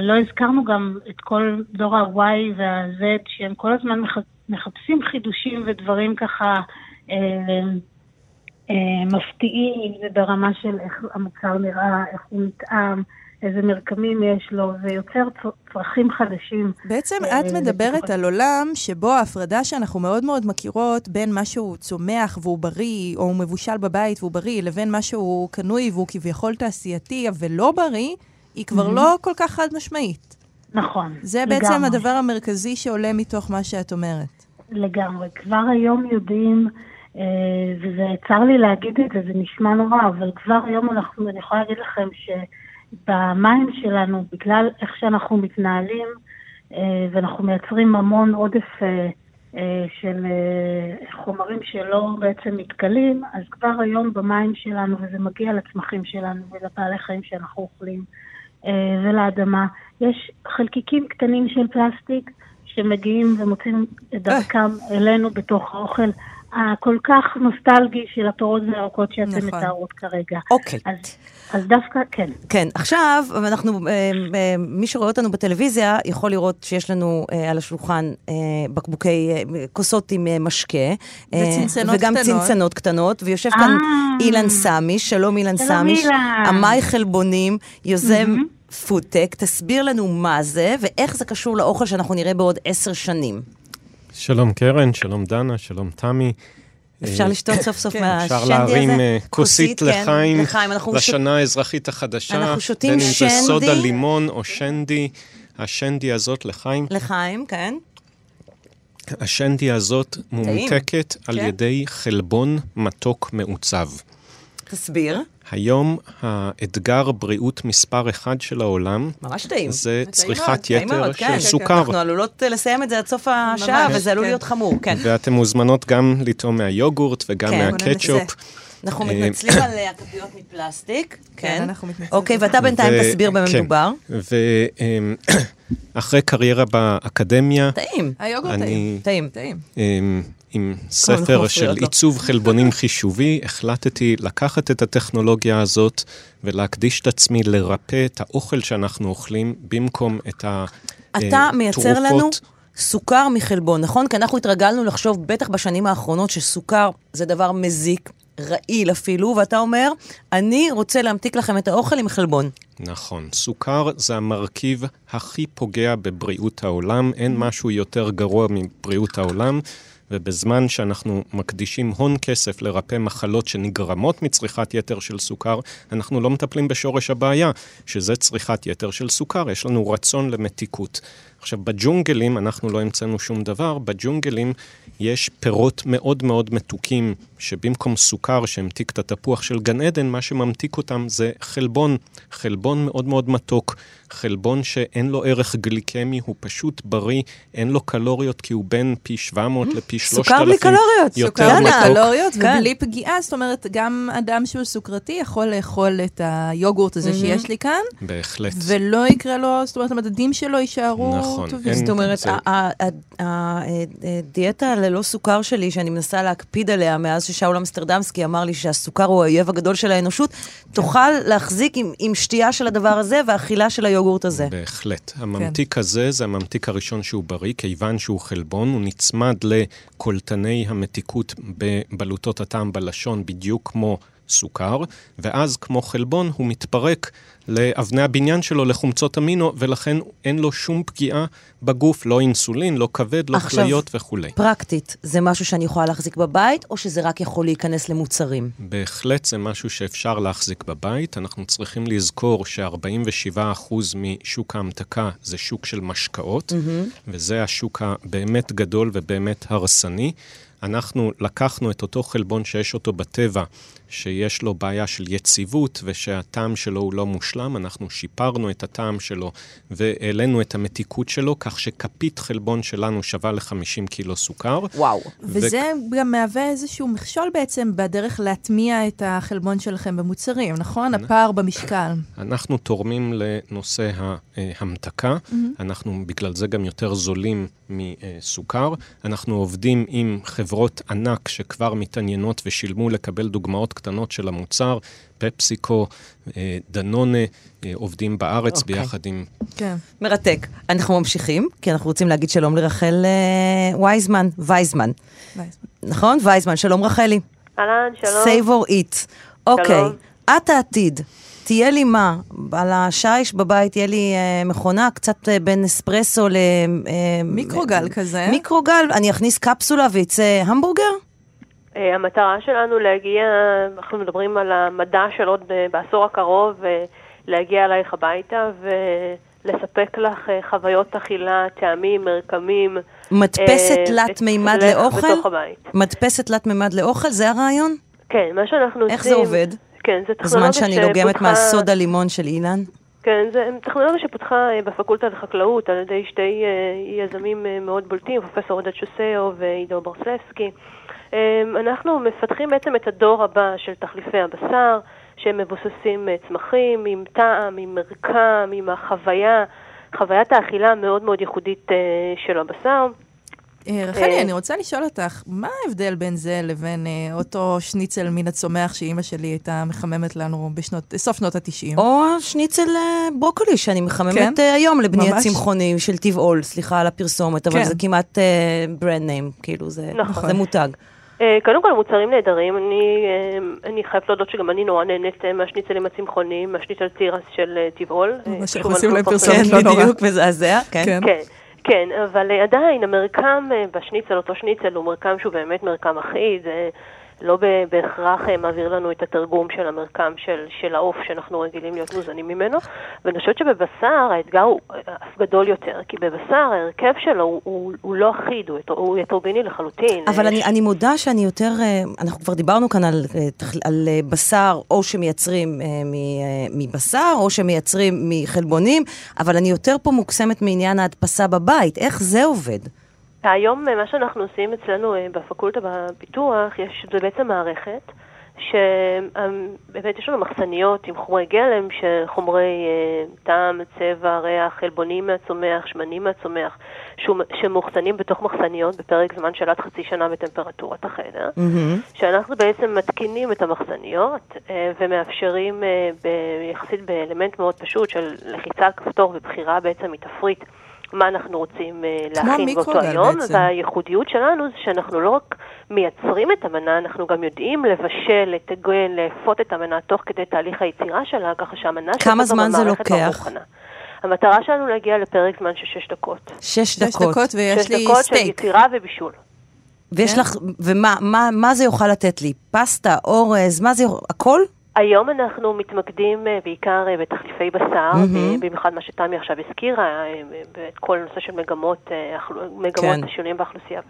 לא הזכרנו גם את כל דור ה-Y וה-Z, שהם כל הזמן מחפשים חידושים ודברים ככה מפתיעים, אם זה ברמה של איך המוצר נראה, איך הוא נטעם. איזה מרקמים יש לו, זה יוצר צרכים חדשים. בעצם אה, את מדברת על עולם שבו ההפרדה שאנחנו מאוד מאוד מכירות בין מה שהוא צומח והוא בריא, או הוא מבושל בבית והוא בריא, לבין מה שהוא קנוי והוא כביכול תעשייתי, אבל לא בריא, היא כבר לא כל כך חד משמעית. נכון, זה לגמרי. בעצם הדבר המרכזי שעולה מתוך מה שאת אומרת. לגמרי. כבר היום יודעים, אה, וזה צר לי להגיד את זה, זה נשמע נורא, אבל כבר היום אנחנו, אני יכולה להגיד לכם שבמים שלנו, בגלל איך שאנחנו מתנהלים, אה, ואנחנו מייצרים המון עודף אה, של חומרים שלא בעצם מתכלים, אז כבר היום במים שלנו, וזה מגיע לצמחים שלנו ולבעלי חיים שאנחנו אוכלים ולאדמה, יש חלקיקים קטנים של פלסטיק שמגיעים ומוצאים את דרכם אלינו בתוך האוכל הכל כך נוסטלגי של הפירות והירקות שאתן נכון. מתארות כרגע. אוקיי. אז, אז דווקא, כן. כן, עכשיו, אנחנו, אה, אה, מי שרואה אותנו בטלוויזיה יכול לראות שיש לנו אה, על השולחן בקבוקי, כוסות עם משקה. וצנצנות וגם קטנות. וגם צנצנות קטנות, ויושב כאן אילן סמיש, שלום אילן סמיש. שלום אילן. אמאי חלבונים, יוזם... Mm-hmm. פודטק, תסביר לנו מה זה ואיך זה קשור לאוכל שאנחנו נראה בעוד עשר שנים. שלום קרן, שלום דנה, שלום תמי. אפשר לשתות סוף סוף מהשנדי הזה? אפשר להרים אה, כוסית לחיים, לשנה האזרחית החדשה. אנחנו שותים שנדי. בין אם זה סודה לימון או שנדי. השנדי הזאת לחיים. לחיים, כן. השנדי הזאת מומתקת על כן. ידי חלבון מתוק מעוצב. תסביר. היום האתגר בריאות מספר אחד של העולם, ממש טעים. זה צריכת יתר של כן, סוכר. כן, אנחנו עלולות לסיים את זה עד סוף השעה, וזה עלול להיות חמור, כן. ואתן מוזמנות גם לטעום מהיוגורט וגם מהקטשופ. אנחנו מתנצלים על הכפיות מפלסטיק. כן, אנחנו מתנצלים. אוקיי, ואתה בינתיים תסביר במה מדובר. ואחרי קריירה באקדמיה... טעים. היוגורט טעים. טעים. עם ספר של עיצוב חלבונים חישובי, החלטתי לקחת את הטכנולוגיה הזאת ולהקדיש את עצמי לרפא את האוכל שאנחנו אוכלים במקום את התרופות. אתה מייצר לנו סוכר מחלבון, נכון? כי אנחנו התרגלנו לחשוב, בטח בשנים האחרונות, שסוכר זה דבר מזיק, רעיל אפילו, ואתה אומר, אני רוצה להמתיק לכם את האוכל עם חלבון. נכון. סוכר זה המרכיב הכי פוגע בבריאות העולם, אין משהו יותר גרוע מבריאות העולם. ובזמן שאנחנו מקדישים הון כסף לרפא מחלות שנגרמות מצריכת יתר של סוכר, אנחנו לא מטפלים בשורש הבעיה, שזה צריכת יתר של סוכר. יש לנו רצון למתיקות. עכשיו, בג'ונגלים אנחנו לא המצאנו שום דבר, בג'ונגלים יש פירות מאוד מאוד מתוקים, שבמקום סוכר שהמתיק את התפוח של גן עדן, מה שממתיק אותם זה חלבון, חלבון מאוד מאוד מתוק, חלבון שאין לו ערך גליקמי, הוא פשוט בריא, אין לו קלוריות, כי הוא בין פי 700 mm-hmm. לפי 3,000 סוכר בלי קלוריות. יותר סוכר בלי קלוריות כן. ובלי פגיעה, זאת אומרת, גם אדם שהוא סוכרתי יכול לאכול את היוגורט הזה mm-hmm. שיש לי כאן. בהחלט. ולא יקרה לו, זאת אומרת, המדדים שלו יישארו נכון, טובים. זאת אומרת, הדיאטה ללא סוכר שלי, שאני מנסה להקפיד עליה מאז ששאול אמסטרדמסקי אמר לי שהסוכר הוא האויב הגדול של האנושות, תוכל להחזיק עם שתייה של הדבר הזה ואכילה של היוגורט הזה. בהחלט. הממתיק כן. הזה זה הממתיק הראשון שהוא בריא, כיוון שהוא חלבון, הוא נצמד לקולטני המתיקות בבלוטות הטעם בלשון, בדיוק כמו סוכר, ואז כמו חלבון הוא מתפרק לאבני הבניין שלו, לחומצות אמינו, ולכן אין לו שום פגיעה בגוף, לא אינסולין, לא כבד, לא כליות וכולי. עכשיו, פרקטית, זה משהו שאני יכולה להחזיק בבית, או שזה רק יכול להיכנס למוצרים? בהחלט זה משהו שאפשר להחזיק בבית. אנחנו צריכים לזכור ש-47% משוק ההמתקה זה שוק של משקאות, mm-hmm. וזה השוק הבאמת גדול ובאמת הרסני. אנחנו לקחנו את אותו חלבון שיש אותו בטבע, שיש לו בעיה של יציבות ושהטעם שלו הוא לא מושלם, אנחנו שיפרנו את הטעם שלו והעלינו את המתיקות שלו, כך שכפית חלבון שלנו שווה ל-50 קילו סוכר. וואו. וזה ו... גם מהווה איזשהו מכשול בעצם בדרך להטמיע את החלבון שלכם במוצרים, נכון? הפער במשקל. אנחנו תורמים לנושא ההמתקה, mm-hmm. אנחנו בגלל זה גם יותר זולים מסוכר. אנחנו עובדים עם חברות ענק שכבר מתעניינות ושילמו לקבל דוגמאות קטנות של המוצר, פפסיקו, אה, דנונה, אה, עובדים בארץ okay. אוקיי. ביחד עם... כן. מרתק. אנחנו ממשיכים, כי אנחנו רוצים להגיד שלום לרחל אה, וייזמן, וייזמן. נכון? וייזמן, שלום רחלי. אהלן, שלום. Save or eat. אוקיי, את העתיד. תהיה לי מה? על השיש בבית תהיה לי אה, מכונה, קצת אה, בין אספרסו ל... אה, מיקרוגל כזה. מיקרוגל, אני אכניס קפסולה ויצא המבורגר? אה, המטרה שלנו להגיע, אנחנו מדברים על המדע של עוד אה, בעשור הקרוב, אה, להגיע אלייך הביתה ולספק לך חוויות אכילה, טעמים, מרקמים. מדפסת תלת מימד לאוכל? בתוך הבית. מדפסת תלת מימד לאוכל? זה הרעיון? כן, מה שאנחנו עושים... איך זה עובד? כן, זה בזמן טכנולוגיה שאני לוגמת שפותחה- מהסודה לימון של אילן? כן, זו טכנולוגיה שפותחה בפקולטה לחקלאות על ידי שתי יזמים מאוד בולטים, פרופסור עודד שוסאו ועידו ברסלבסקי. אה, אנחנו מפתחים בעצם את הדור הבא של תחליפי הבשר, שהם מבוססים אה, צמחים, עם טעם, עם מרקם, עם החוויה, חוויית האכילה המאוד מאוד ייחודית אה, של הבשר. אה, רחלי, אני רוצה לשאול אותך, מה ההבדל בין זה לבין אותו שניצל מן הצומח שאימא שלי הייתה מחממת לנו בסוף שנות ה-90? או שניצל ברוקולי שאני כן? מחממת אה, היום לבני ממש. הצמחוני של טבעול, סליחה על הפרסומת, אבל כן. זה כמעט ברנד ניים, כאילו זה נכון. זה מותג. אה, קודם כל, מוצרים נהדרים. אני, אה, אני חייבת להודות שגם אני נורא נהנית אה, מהשניצלים הצמחוניים, מהשניצל תירס של טבעול. מה שאנחנו עושים להם פרסומת. כן, לא נורא. בדיוק, מזעזע, כן. כן. כן, כן, אבל עדיין המרקם בשניצל, אותו שניצל, הוא מרקם שהוא באמת מרקם אחיד, אה, לא בהכרח אה, מעביר לנו את התרגום של המרקם של, של העוף שאנחנו רגילים להיות מוזנים ממנו, ואני חושבת שבבשר האתגר הוא אה, אף גדל יותר, כי בבשר ההרכב שלו הוא, הוא, הוא לא אחיד, הוא, הוא הטרוגני לחלוטין. אבל אה, אני, אני מודה שאני יותר, אה, אנחנו כבר דיברנו כאן על, אה, על אה, בשר, או שמייצרים אה, אה, מבשר, או שמייצרים מחלבונים, אבל אני יותר פה מוקסמת מעניין ההדפסה בבית. איך זה עובד? היום אה, מה שאנחנו עושים אצלנו אה, בפקולטה בפיתוח, יש, זה בעצם מערכת שבאמת יש לנו מחסניות עם חומרי גלם, שחומרי אה, טעם, צבע, ריח, חלבונים מהצומח, שמנים מהצומח, שמאוחסנים בתוך מחסניות בפרק זמן של עד חצי שנה בטמפרטורת החדר. שאנחנו בעצם מתקינים את המחסניות ומאפשרים יחסית באלמנט מאוד פשוט של לחיצה על כפתור ובחירה בעצם מתפריט מה אנחנו רוצים אה, להכין באותו היום, בעצם. והייחודיות שלנו זה שאנחנו לא רק מייצרים את המנה, אנחנו גם יודעים לבשל, לטגן, לאפות את המנה תוך כדי תהליך היצירה שלה, ככה שהמנה כמה שלנו זמן זה לוקח? המטרה שלנו להגיע לפרק זמן של שש דקות. שש שש דקות. דקות ויש שש לי דקות של סטייק. יצירה ובישול. ויש כן. לך, ומה מה, מה זה יוכל לתת לי? פסטה, אורז, מה זה, יוכל- הכל? היום אנחנו מתמקדים אה, בעיקר אה, בתחליפי בשר. אה, במיוחד מה שתמי עכשיו הזכירה, ואת כל הנושא של מגמות, מגמות כן. שינויים באוכלוסייה.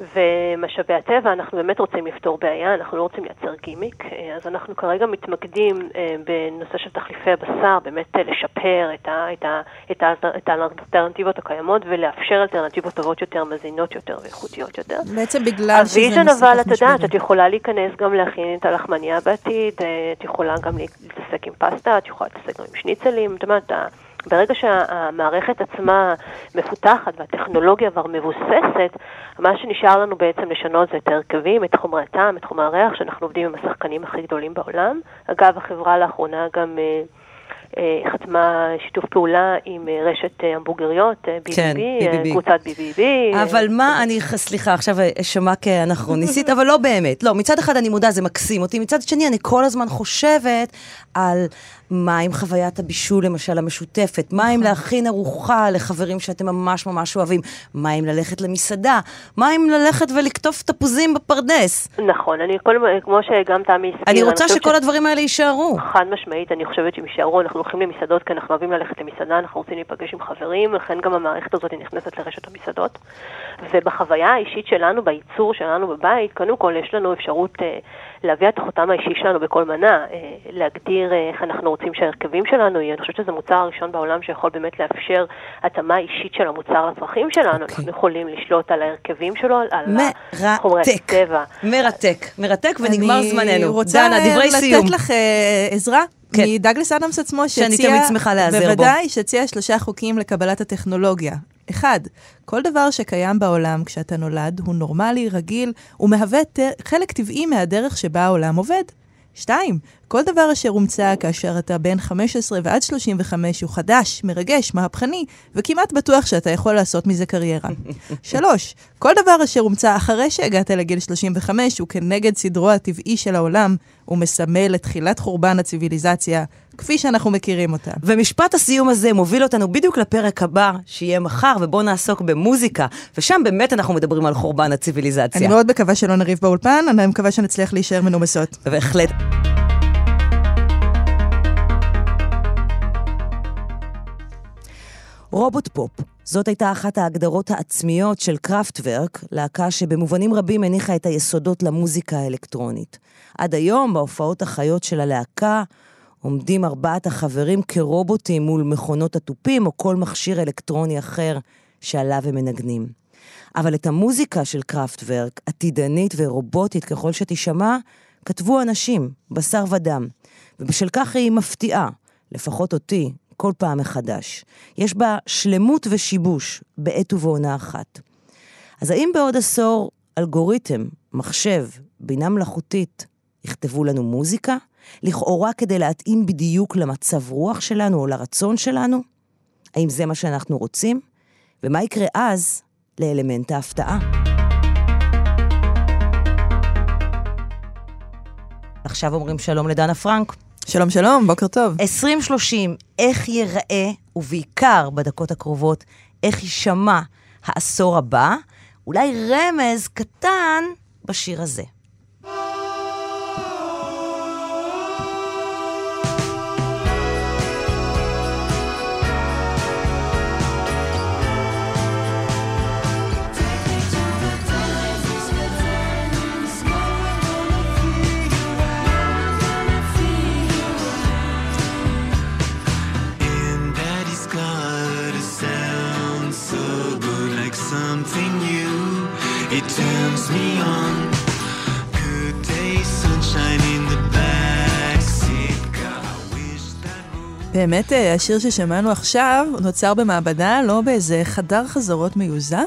ומשאבי הטבע, אנחנו באמת רוצים לפתור בעיה, אנחנו לא רוצים לייצר גימיק, אה, אז אנחנו כרגע מתמקדים אה, בנושא של תחליפי הבשר, באמת אה, לשפר את, ה, את, ה, את, ה, את האלטרנטיבות הקיימות ולאפשר אלטרנטיבות טובות יותר, מזינות יותר ואיכותיות יותר. בעצם בגלל שזה ה vision נושא אבל, את יודעת. את יכולה להיכנס גם להכין את הלחמניה בעתיד, את יכולה גם להתעסק עם פסטה, את יכולה להתעסק גם עם שניצלים, את יודעת, ברגע שהמערכת עצמה מפותחת והטכנולוגיה כבר מבוססת, מה שנשאר לנו בעצם לשנות זה את ההרכבים, את חומרי הטעם, את חומרי הריח, שאנחנו עובדים עם השחקנים הכי גדולים בעולם. אגב, החברה לאחרונה גם... אה, אה, חתמה שיתוף פעולה עם אה, רשת המבורגריות, אה, BBB, כן, BBB. קבוצת BBB. אבל מה, אני, סליחה, עכשיו אשמע כאנכרוניסטית, אבל לא באמת. לא, מצד אחד אני מודה, זה מקסים אותי, מצד שני אני כל הזמן חושבת על מה עם חוויית הבישול, למשל, המשותפת, מה עם להכין ארוחה לחברים שאתם ממש ממש אוהבים, מה עם ללכת למסעדה, מה עם ללכת ולקטוף תפוזים בפרדס. נכון, אני כל, כמו שגם תמי הזכירה, אני רוצה שכל הדברים האלה יישארו. חד משמעית, אני חושבת שהם יישארו, אנחנו הולכים למסעדות כי אנחנו אוהבים ללכת למסעדה, אנחנו רוצים להיפגש עם חברים, לכן גם המערכת הזאת נכנסת לרשת המסעדות. ובחוויה האישית שלנו, בייצור שלנו בבית, קודם כל יש לנו אפשרות אה, להביא את החותם האישי שלנו בכל מנה, אה, להגדיר אה, איך אנחנו רוצים שההרכבים שלנו יהיו. אני חושבת שזה המוצר הראשון בעולם שיכול באמת לאפשר התאמה אישית של המוצר לצרכים שלנו. אוקיי. אנחנו יכולים לשלוט על ההרכבים שלו, על חומרי מרתק, הצבע. מרתק, מרתק, ונגמר זמננו. אני רוצה דנה, דברי סיום. לתת לך אה, עזרה. כן. מדגלס אדמס עצמו, שאני שהציע, תמיד שמחה להיעזר בו. בוודאי, שהציע שלושה חוקים לקבלת הטכנולוגיה. אחד, כל דבר שקיים בעולם כשאתה נולד הוא נורמלי, רגיל, ומהווה ת- חלק טבעי מהדרך שבה העולם עובד. שתיים, כל דבר אשר הומצא כאשר אתה בין 15 ועד 35 הוא חדש, מרגש, מהפכני, וכמעט בטוח שאתה יכול לעשות מזה קריירה. שלוש, כל דבר אשר הומצא אחרי שהגעת לגיל 35 הוא כנגד סדרו הטבעי של העולם, ומסמל את תחילת חורבן הציוויליזציה, כפי שאנחנו מכירים אותה. ומשפט הסיום הזה מוביל אותנו בדיוק לפרק הבא, שיהיה מחר, ובואו נעסוק במוזיקה, ושם באמת אנחנו מדברים על חורבן הציוויליזציה. אני מאוד מקווה שלא נריב באולפן, אני מקווה שנצליח להישאר מנומסות. בהחלט. רובוט פופ, זאת הייתה אחת ההגדרות העצמיות של קראפטוורק, להקה שבמובנים רבים הניחה את היסודות למוזיקה האלקטרונית. עד היום, בהופעות החיות של הלהקה, עומדים ארבעת החברים כרובוטים מול מכונות התופים או כל מכשיר אלקטרוני אחר שעליו הם מנגנים. אבל את המוזיקה של קראפטוורק, עתידנית ורובוטית ככל שתישמע, כתבו אנשים, בשר ודם. ובשל כך היא מפתיעה, לפחות אותי, כל פעם מחדש. יש בה שלמות ושיבוש בעת ובעונה אחת. אז האם בעוד עשור אלגוריתם, מחשב, בינה מלאכותית, יכתבו לנו מוזיקה? לכאורה כדי להתאים בדיוק למצב רוח שלנו או לרצון שלנו? האם זה מה שאנחנו רוצים? ומה יקרה אז לאלמנט ההפתעה? עכשיו אומרים שלום לדנה פרנק. שלום שלום, בוקר טוב. 2030, איך ייראה, ובעיקר בדקות הקרובות, איך יישמע העשור הבא? אולי רמז קטן בשיר הזה. באמת, אה, השיר ששמענו עכשיו נוצר במעבדה, לא באיזה חדר חזרות מיוזע.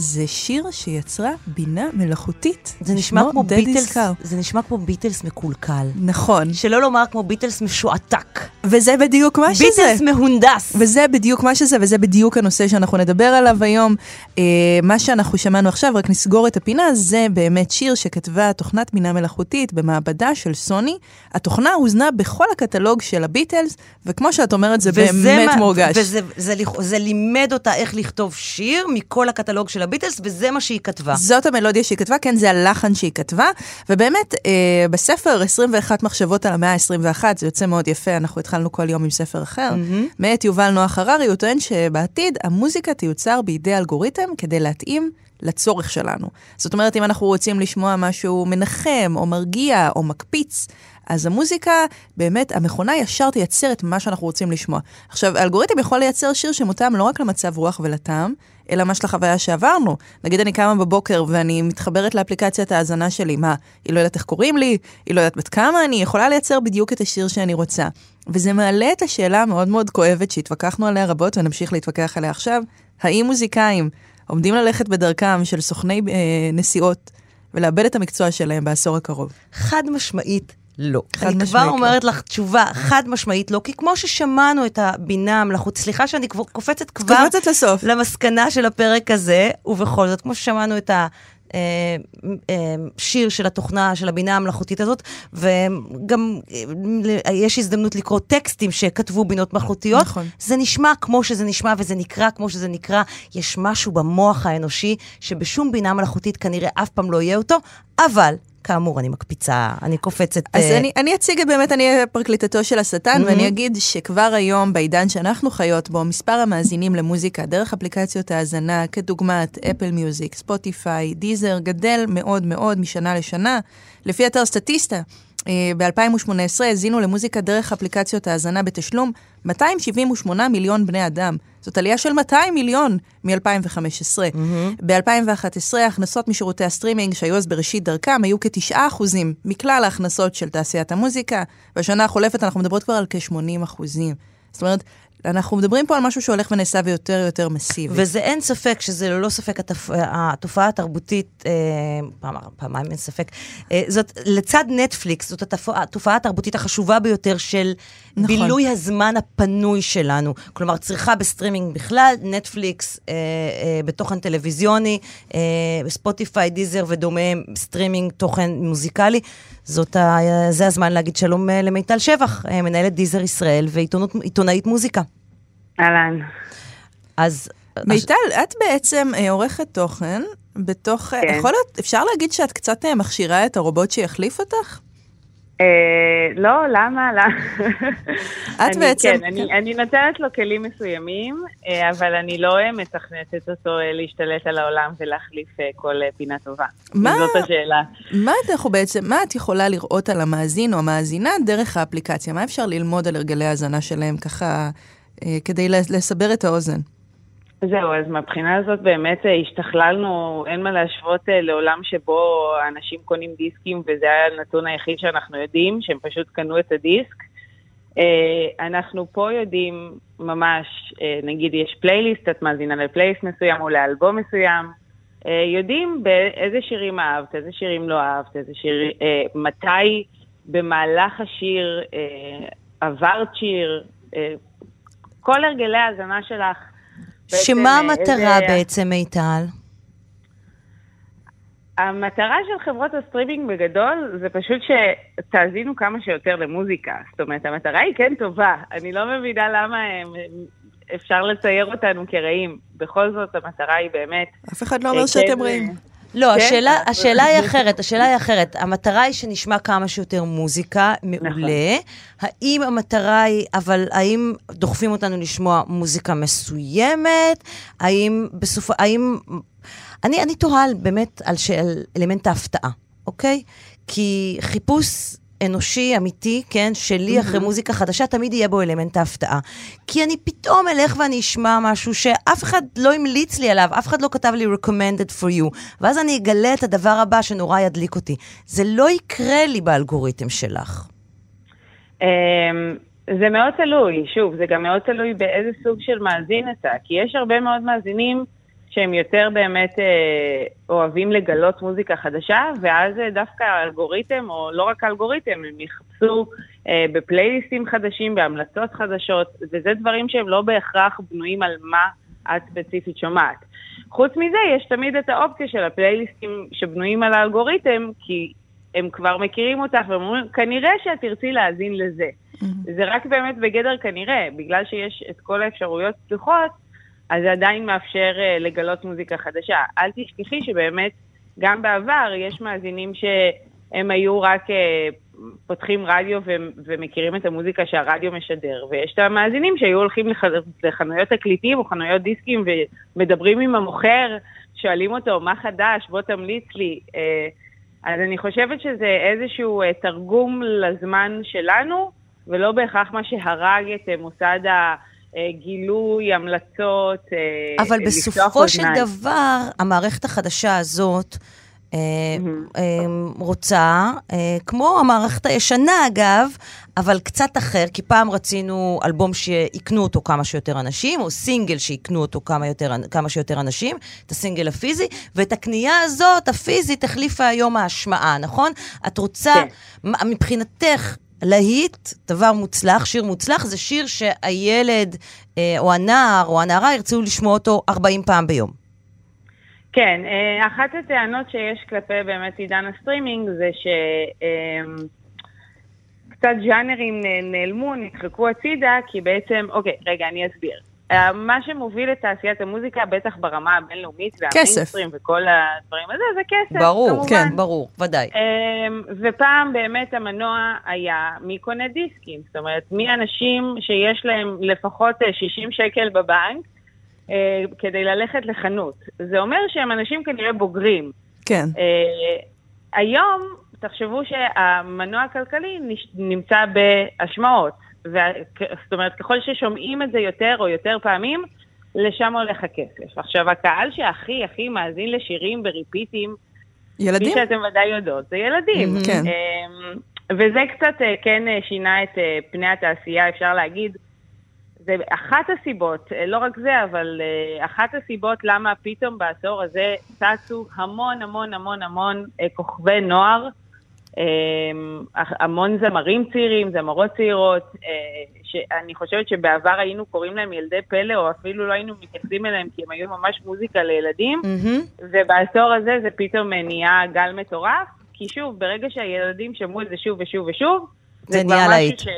זה שיר שיצרה בינה מלאכותית. זה נשמע כמו ביטלס, Car. זה נשמע כמו ביטלס מקולקל. נכון. שלא לומר כמו ביטלס משועתק. וזה בדיוק מה שזה. ביטלס מהונדס. וזה בדיוק מה שזה, וזה בדיוק הנושא שאנחנו נדבר עליו היום. אה, מה שאנחנו שמענו עכשיו, רק נסגור את הפינה, זה באמת שיר שכתבה תוכנת בינה מלאכותית במעבדה של סוני. התוכנה הוזנה בכל הקטלוג של הביטלס, וכמו שאת אומרת, זה באמת מה- מורגש. וזה זה, לכ- זה לימד אותה איך לכתוב שיר מכל הקטלוג של הביטלס, וזה מה שהיא כתבה. זאת המלודיה שהיא כתבה, כן, זה הלחן שהיא כתבה, ובאמת, אה, בספר 21 מחשבות על המאה ה-21, זה יוצא מאוד יפה, אנחנו התחלנו כל יום עם ספר אחר, Mm-hmm. מאת יובל נוח הררי, הוא טוען שבעתיד המוזיקה תיוצר בידי אלגוריתם כדי להתאים לצורך שלנו. זאת אומרת, אם אנחנו רוצים לשמוע משהו מנחם, או מרגיע, או מקפיץ, אז המוזיקה, באמת, המכונה ישר תייצר את מה שאנחנו רוצים לשמוע. עכשיו, האלגוריתם יכול לייצר שיר שמותאם לא רק למצב רוח ולטעם, אלא ממש לחוויה שעברנו. נגיד אני קמה בבוקר ואני מתחברת לאפליקציית ההאזנה שלי, מה, היא לא יודעת איך קוראים לי, היא לא יודעת בת כמה אני, יכולה לייצר בדיוק את השיר שאני רוצה. וזה מעלה את השאלה המאוד מאוד כואבת שהתווכחנו עליה רבות ונמשיך להתווכח עליה עכשיו, האם מוזיקאים עומדים ללכת בדרכם של סוכני אה, נסיעות ולאבד את המקצוע שלהם בעשור הקרוב? חד משמעית לא. חד אני משמעית כבר לא. אומרת לך תשובה חד משמעית לא, כי כמו ששמענו את הבינה המלאכותית, סליחה שאני כבר קופצת כבר קופצת לסוף. למסקנה של הפרק הזה, ובכל זאת, כמו ששמענו את ה... אה, אה, שיר של התוכנה, של הבינה המלאכותית הזאת, וגם אה, יש הזדמנות לקרוא טקסטים שכתבו בינות מלאכותיות. נכון. זה נשמע כמו שזה נשמע וזה נקרא כמו שזה נקרא. יש משהו במוח האנושי שבשום בינה מלאכותית כנראה אף פעם לא יהיה אותו, אבל כאמור, אני מקפיצה, אני קופצת... אז אה, אני, אני אציג באמת, אני אהיה פרקליטתו של השטן, ואני אגיד שכבר היום, בעידן שאנחנו חיות בו, מספר המאזינים למוזיקה דרך אפליקציות האזנה, כדוגמת אפל מיוזיק, ספוטיפיי, דיזר, גדל מאוד מאוד משנה לשנה. לפי אתר סטטיסטה, ב-2018 האזינו למוזיקה דרך אפליקציות האזנה בתשלום 278 מיליון בני אדם. זאת עלייה של 200 מיליון מ-2015. ב-2011 ההכנסות משירותי הסטרימינג שהיו אז בראשית דרכם היו כ-9% מכלל ההכנסות של תעשיית המוזיקה. בשנה החולפת אנחנו מדברות כבר על כ-80%. זאת אומרת, אנחנו מדברים פה על משהו שהולך ונעשה ויותר ויותר מסיבי. וזה אין ספק שזה ללא ספק התופ... התופעה התרבותית, אה, פעם, פעמיים אין ספק, אה, זאת לצד נטפליקס, זאת התופעה, התופעה התרבותית החשובה ביותר של נכון. בילוי הזמן הפנוי שלנו. כלומר, צריכה בסטרימינג בכלל, נטפליקס אה, אה, בתוכן טלוויזיוני, אה, ספוטיפיי, דיזר ודומיהם, סטרימינג תוכן מוזיקלי. זאת ה... זה הזמן להגיד שלום אה, למיטל שבח, אה, מנהלת דיזר ישראל ועיתונאית מוזיקה. אהלן. אז... מיטל, את בעצם אה, עורכת תוכן בתוך... כן. יכול להיות, אפשר להגיד שאת קצת מכשירה את הרובוט שיחליף אותך? אה, לא, למה? את בעצם- כן, אני- נותנת לו כלים מסוימים, אה, אבל אני לא אה, מתכנתת אותו להשתלט על העולם ולהחליף כל פינה טובה. מה? זאת השאלה. מה את אנחנו בעצם, מה את יכולה לראות על המאזין או המאזינה דרך האפליקציה? מה אפשר ללמוד על הרגלי ההאזנה שלהם ככה, כדי לס- לסבר את האוזן? זהו, אז מהבחינה הזאת באמת אה, השתכללנו, אין מה להשוות אה, לעולם שבו אנשים קונים דיסקים וזה היה הנתון היחיד שאנחנו יודעים, שהם פשוט קנו את הדיסק. אה, אנחנו פה יודעים ממש, נגיד יש פלייליסט, את מאזינה לפלייליסט מסוים או לאלבום מסוים, יודעים באיזה שירים אהבת, איזה שירים לא אהבת, איזה שיר, מתי במהלך השיר עברת שיר, כל הרגלי ההאזנה שלך. בעצם, שמה אה, המטרה איזה- בעצם, מיטל? המטרה של חברות הסטרימינג בגדול זה פשוט שתאזינו כמה שיותר למוזיקה. זאת אומרת, המטרה היא כן טובה. אני לא מבינה למה הם, אפשר לצייר אותנו כרעים. בכל זאת, המטרה היא באמת... אף אחד לא אה, אומר שאתם כן, רעים. לא, כן, השאלה, אבל- השאלה היא אחרת, השאלה היא אחרת. המטרה היא שנשמע כמה שיותר מוזיקה, נכון. מעולה. האם המטרה היא, אבל האם דוחפים אותנו לשמוע מוזיקה מסוימת? האם בסוף, האם... אני, אני תוהה באמת על, ש- על אלמנט ההפתעה, אוקיי? כי חיפוש אנושי, אמיתי, כן, שלי אחרי מוזיקה חדשה, תמיד יהיה בו אלמנט ההפתעה. כי אני פתאום אלך ואני אשמע משהו שאף אחד לא המליץ לי עליו, אף אחד לא כתב לי recommended for you, ואז אני אגלה את הדבר הבא שנורא ידליק אותי. זה לא יקרה לי באלגוריתם שלך. אמ, זה מאוד תלוי, שוב, זה גם מאוד תלוי באיזה סוג של מאזין אתה, כי יש הרבה מאוד מאזינים שהם יותר באמת אה, אוהבים לגלות מוזיקה חדשה, ואז אה, דווקא האלגוריתם, או לא רק האלגוריתם, הם יחפשו אה, בפלייליסטים חדשים, בהמלצות חדשות, וזה דברים שהם לא בהכרח בנויים על מה את ספציפית שומעת. חוץ מזה, יש תמיד את האופציה של הפלייליסטים שבנויים על האלגוריתם, כי הם כבר מכירים אותך והם אומרים, כנראה שאת תרצי להאזין לזה. זה רק באמת בגדר כנראה, בגלל שיש את כל האפשרויות פתוחות, אז זה עדיין מאפשר uh, לגלות מוזיקה חדשה. אל תשכחי שבאמת, גם בעבר יש מאזינים שהם היו רק uh, פותחים רדיו ומכירים את המוזיקה שהרדיו משדר, ויש את המאזינים שהיו הולכים לח- לחנויות תקליטים או חנויות דיסקים ומדברים עם המוכר, שואלים אותו, מה חדש? בוא תמליץ לי. Uh, אז אני חושבת שזה איזשהו תרגום לזמן שלנו, ולא בהכרח מה שהרג את מוסד הגילוי, המלצות, uh, אבל לפתוח בסופו של אוזניים. דבר, המערכת החדשה הזאת אה, אה, רוצה, אה, כמו המערכת הישנה אגב, אבל קצת אחר, כי פעם רצינו אלבום שיקנו אותו כמה שיותר אנשים, או סינגל שיקנו אותו כמה, יותר, כמה שיותר אנשים, את הסינגל הפיזי, ואת הקנייה הזאת, הפיזית, החליפה היום ההשמעה, נכון? את רוצה, כן. מבחינתך, להיט, דבר מוצלח, שיר מוצלח, זה שיר שהילד אה, או הנער או הנערה ירצו לשמוע אותו 40 פעם ביום. כן, אה, אחת הטענות שיש כלפי באמת עידן הסטרימינג זה שקצת ג'אנרים נ- נעלמו, נדחקו הצידה, כי בעצם, אוקיי, רגע, אני אסביר. אה, מה שמוביל את תעשיית המוזיקה, בטח ברמה הבינלאומית והמיינסטרים וכל הדברים הזה, זה כסף, ברור, כמובן. כן, ברור, ודאי. אמ, ופעם באמת המנוע היה מי קונה דיסקים, זאת אומרת, מי האנשים שיש להם לפחות אה, 60 שקל בבנק אה, כדי ללכת לחנות. זה אומר שהם אנשים כנראה בוגרים. כן. אה, היום, תחשבו שהמנוע הכלכלי נמצא בהשמעות. זאת אומרת, ככל ששומעים את זה יותר או יותר פעמים, לשם הולך הכסף. עכשיו, הקהל שהכי הכי מאזין לשירים בריפיטים, ילדים? כפי שאתם ודאי יודעות, זה ילדים. Mhm. כן. אמ, וזה קצת אה, כן אה, שינה את אה, פני התעשייה, אפשר להגיד. זה אחת הסיבות, לא רק זה, אבל אחת הסיבות למה פתאום בעשור הזה צצו המון המון המון המון כוכבי נוער, המון זמרים צעירים, זמרות צעירות, אה, שאני חושבת שבעבר היינו קוראים להם ילדי פלא, או אפילו לא היינו מתייחסים אליהם כי הם היו ממש מוזיקה לילדים, מהמם. ובעשור הזה זה פתאום אה, נהיה גל מטורף, כי שוב, ברגע שהילדים שמעו את זה שוב ושוב ושוב, זה כבר נהיה משהו להיט. ש...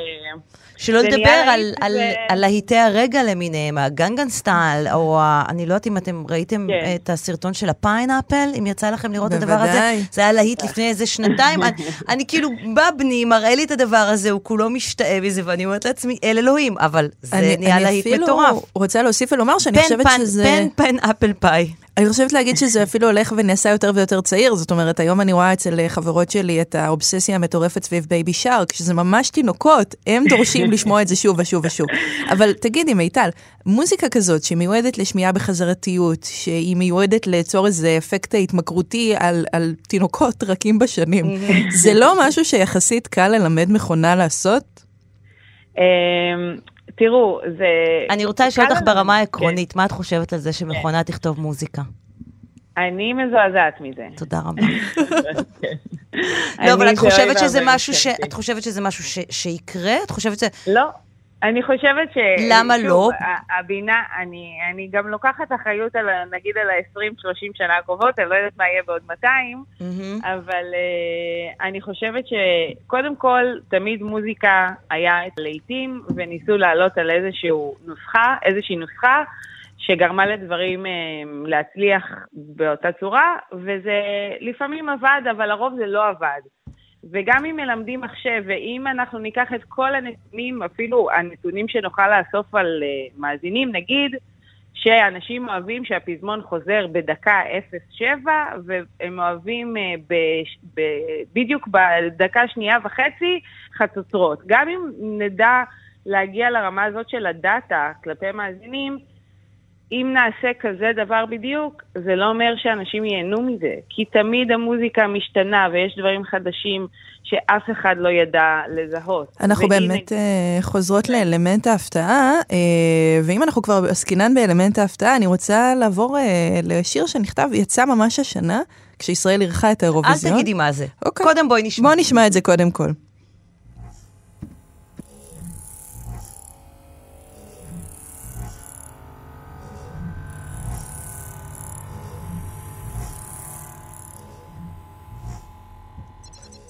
שלא זה לדבר על, על, ו- על להיטי הרגע למיניהם, הגנגנם סטייל, או ה, אני לא יודעת אם אתם ראיתם כן. את הסרטון של הפיינאפל, אם יצא לכם לראות את הדבר הזה. בוודאי. זה היה להיט לפני איזה שנתיים. אני, אני כאילו, בא בני, מראה לי את הדבר הזה, הוא כולו משתאה מזה, ואני אומרת לעצמי, אל אלוהים, אבל זה אני- נהיה אני להיט אפילו מטורף. רוצה להוסיף ולומר שאני pen, חושבת pen, שזה... pen, pen, apple pie. אני חושבת להגיד שזה אפילו הולך ונעשה יותר ויותר צעיר, זאת אומרת, היום אני רואה אצל אה, חברות שלי את האובססיה המטורפת סביב בייבי שארק, שזה ממש תינוקות, הם דורשים לשמוע את זה שוב ושוב ושוב. אבל תגידי, מיטל, מוזיקה כזאת שמיועדת לשמיעה בחזרתיות, שהיא מיועדת ליצור איזה אפקט התמכרותי על, על תינוקות רכים בשנים, זה לא משהו שיחסית קל ללמד מכונה לעשות? תראו, זה... אני רוצה לשאול אותך ברמה כן. העקרונית, מה את חושבת על זה שמכונה תכתוב מוזיקה? אני מזועזעת מזה. תודה רבה. לא, אבל את זה אוי חושבת שזה ואבוי משהו ש... מבחינתי. את חושבת שזה משהו שיקרה? את חושבת ש... לא. אני חושבת ש... למה שוב, לא? הבינה, אני, אני גם לוקחת אחריות על, נגיד, על ה-20-30 שנה הקרובות, אני לא יודעת מה יהיה בעוד 200, מהמם. אבל uh, אני חושבת שקודם כל, תמיד מוזיקה היה את הלהיטים, וניסו לעלות על איזשהו נוסחה, איזושהי נוסחה, שגרמה לדברים uh, להצליח באותה צורה, וזה לפעמים עבד, אבל לרוב זה לא עבד. וגם אם מלמדים מחשב, ואם אנחנו ניקח את כל הנתונים, אפילו הנתונים שנוכל לאסוף על uh, מאזינים, נגיד שאנשים אוהבים שהפזמון חוזר בדקה 0.7, והם אוהבים uh, ב, ב, בדיוק בדקה שנייה וחצי חצוצרות. גם אם נדע להגיע לרמה הזאת של הדאטה כלפי מאזינים, אם נעשה כזה דבר בדיוק, זה לא אומר שאנשים ייהנו מזה, כי תמיד המוזיקה משתנה ויש דברים חדשים שאף אחד לא ידע לזהות. אנחנו והנה- באמת אה, חוזרות לאלמנט ההפתעה, אה, ואם אנחנו כבר עסקינן באלמנט ההפתעה, אני רוצה לעבור אה, לשיר שנכתב, יצא ממש השנה, כשישראל אירחה את אל האירוויזיון. תגידי מה זה. אוקיי. קודם בואי נשמע. בואו נשמע את זה קודם כל.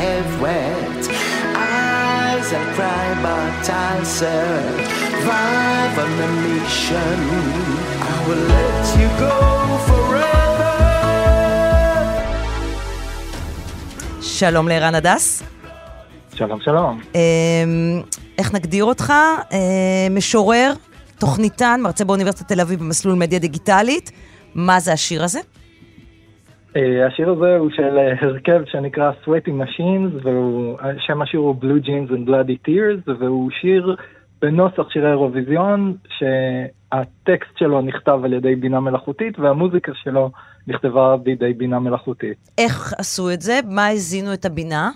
have wet. Eyes that cry, but I'll survive on a mission. I will let you go forever. שלום לערן הדס. שלום, שלום. אמ, איך נגדיר אותך? אה, משורר, תוכניתן, מרצה באוניברסיטת תל אביב במסלול מדיה דיגיטלית. מה זה השיר הזה? אה, השיר הזה הוא של אה, הרכב שנקרא Sweaty Machines, ושם השיר הוא Blue Jeans and Bloody Tears, והוא שיר בנוסח שירי אירוויזיון, שהטקסט שלו נכתב על ידי בינה מלאכותית, והמוזיקה שלו נכתבה בידי בינה מלאכותית. איך עשו את זה? מה הזינו את הבינה?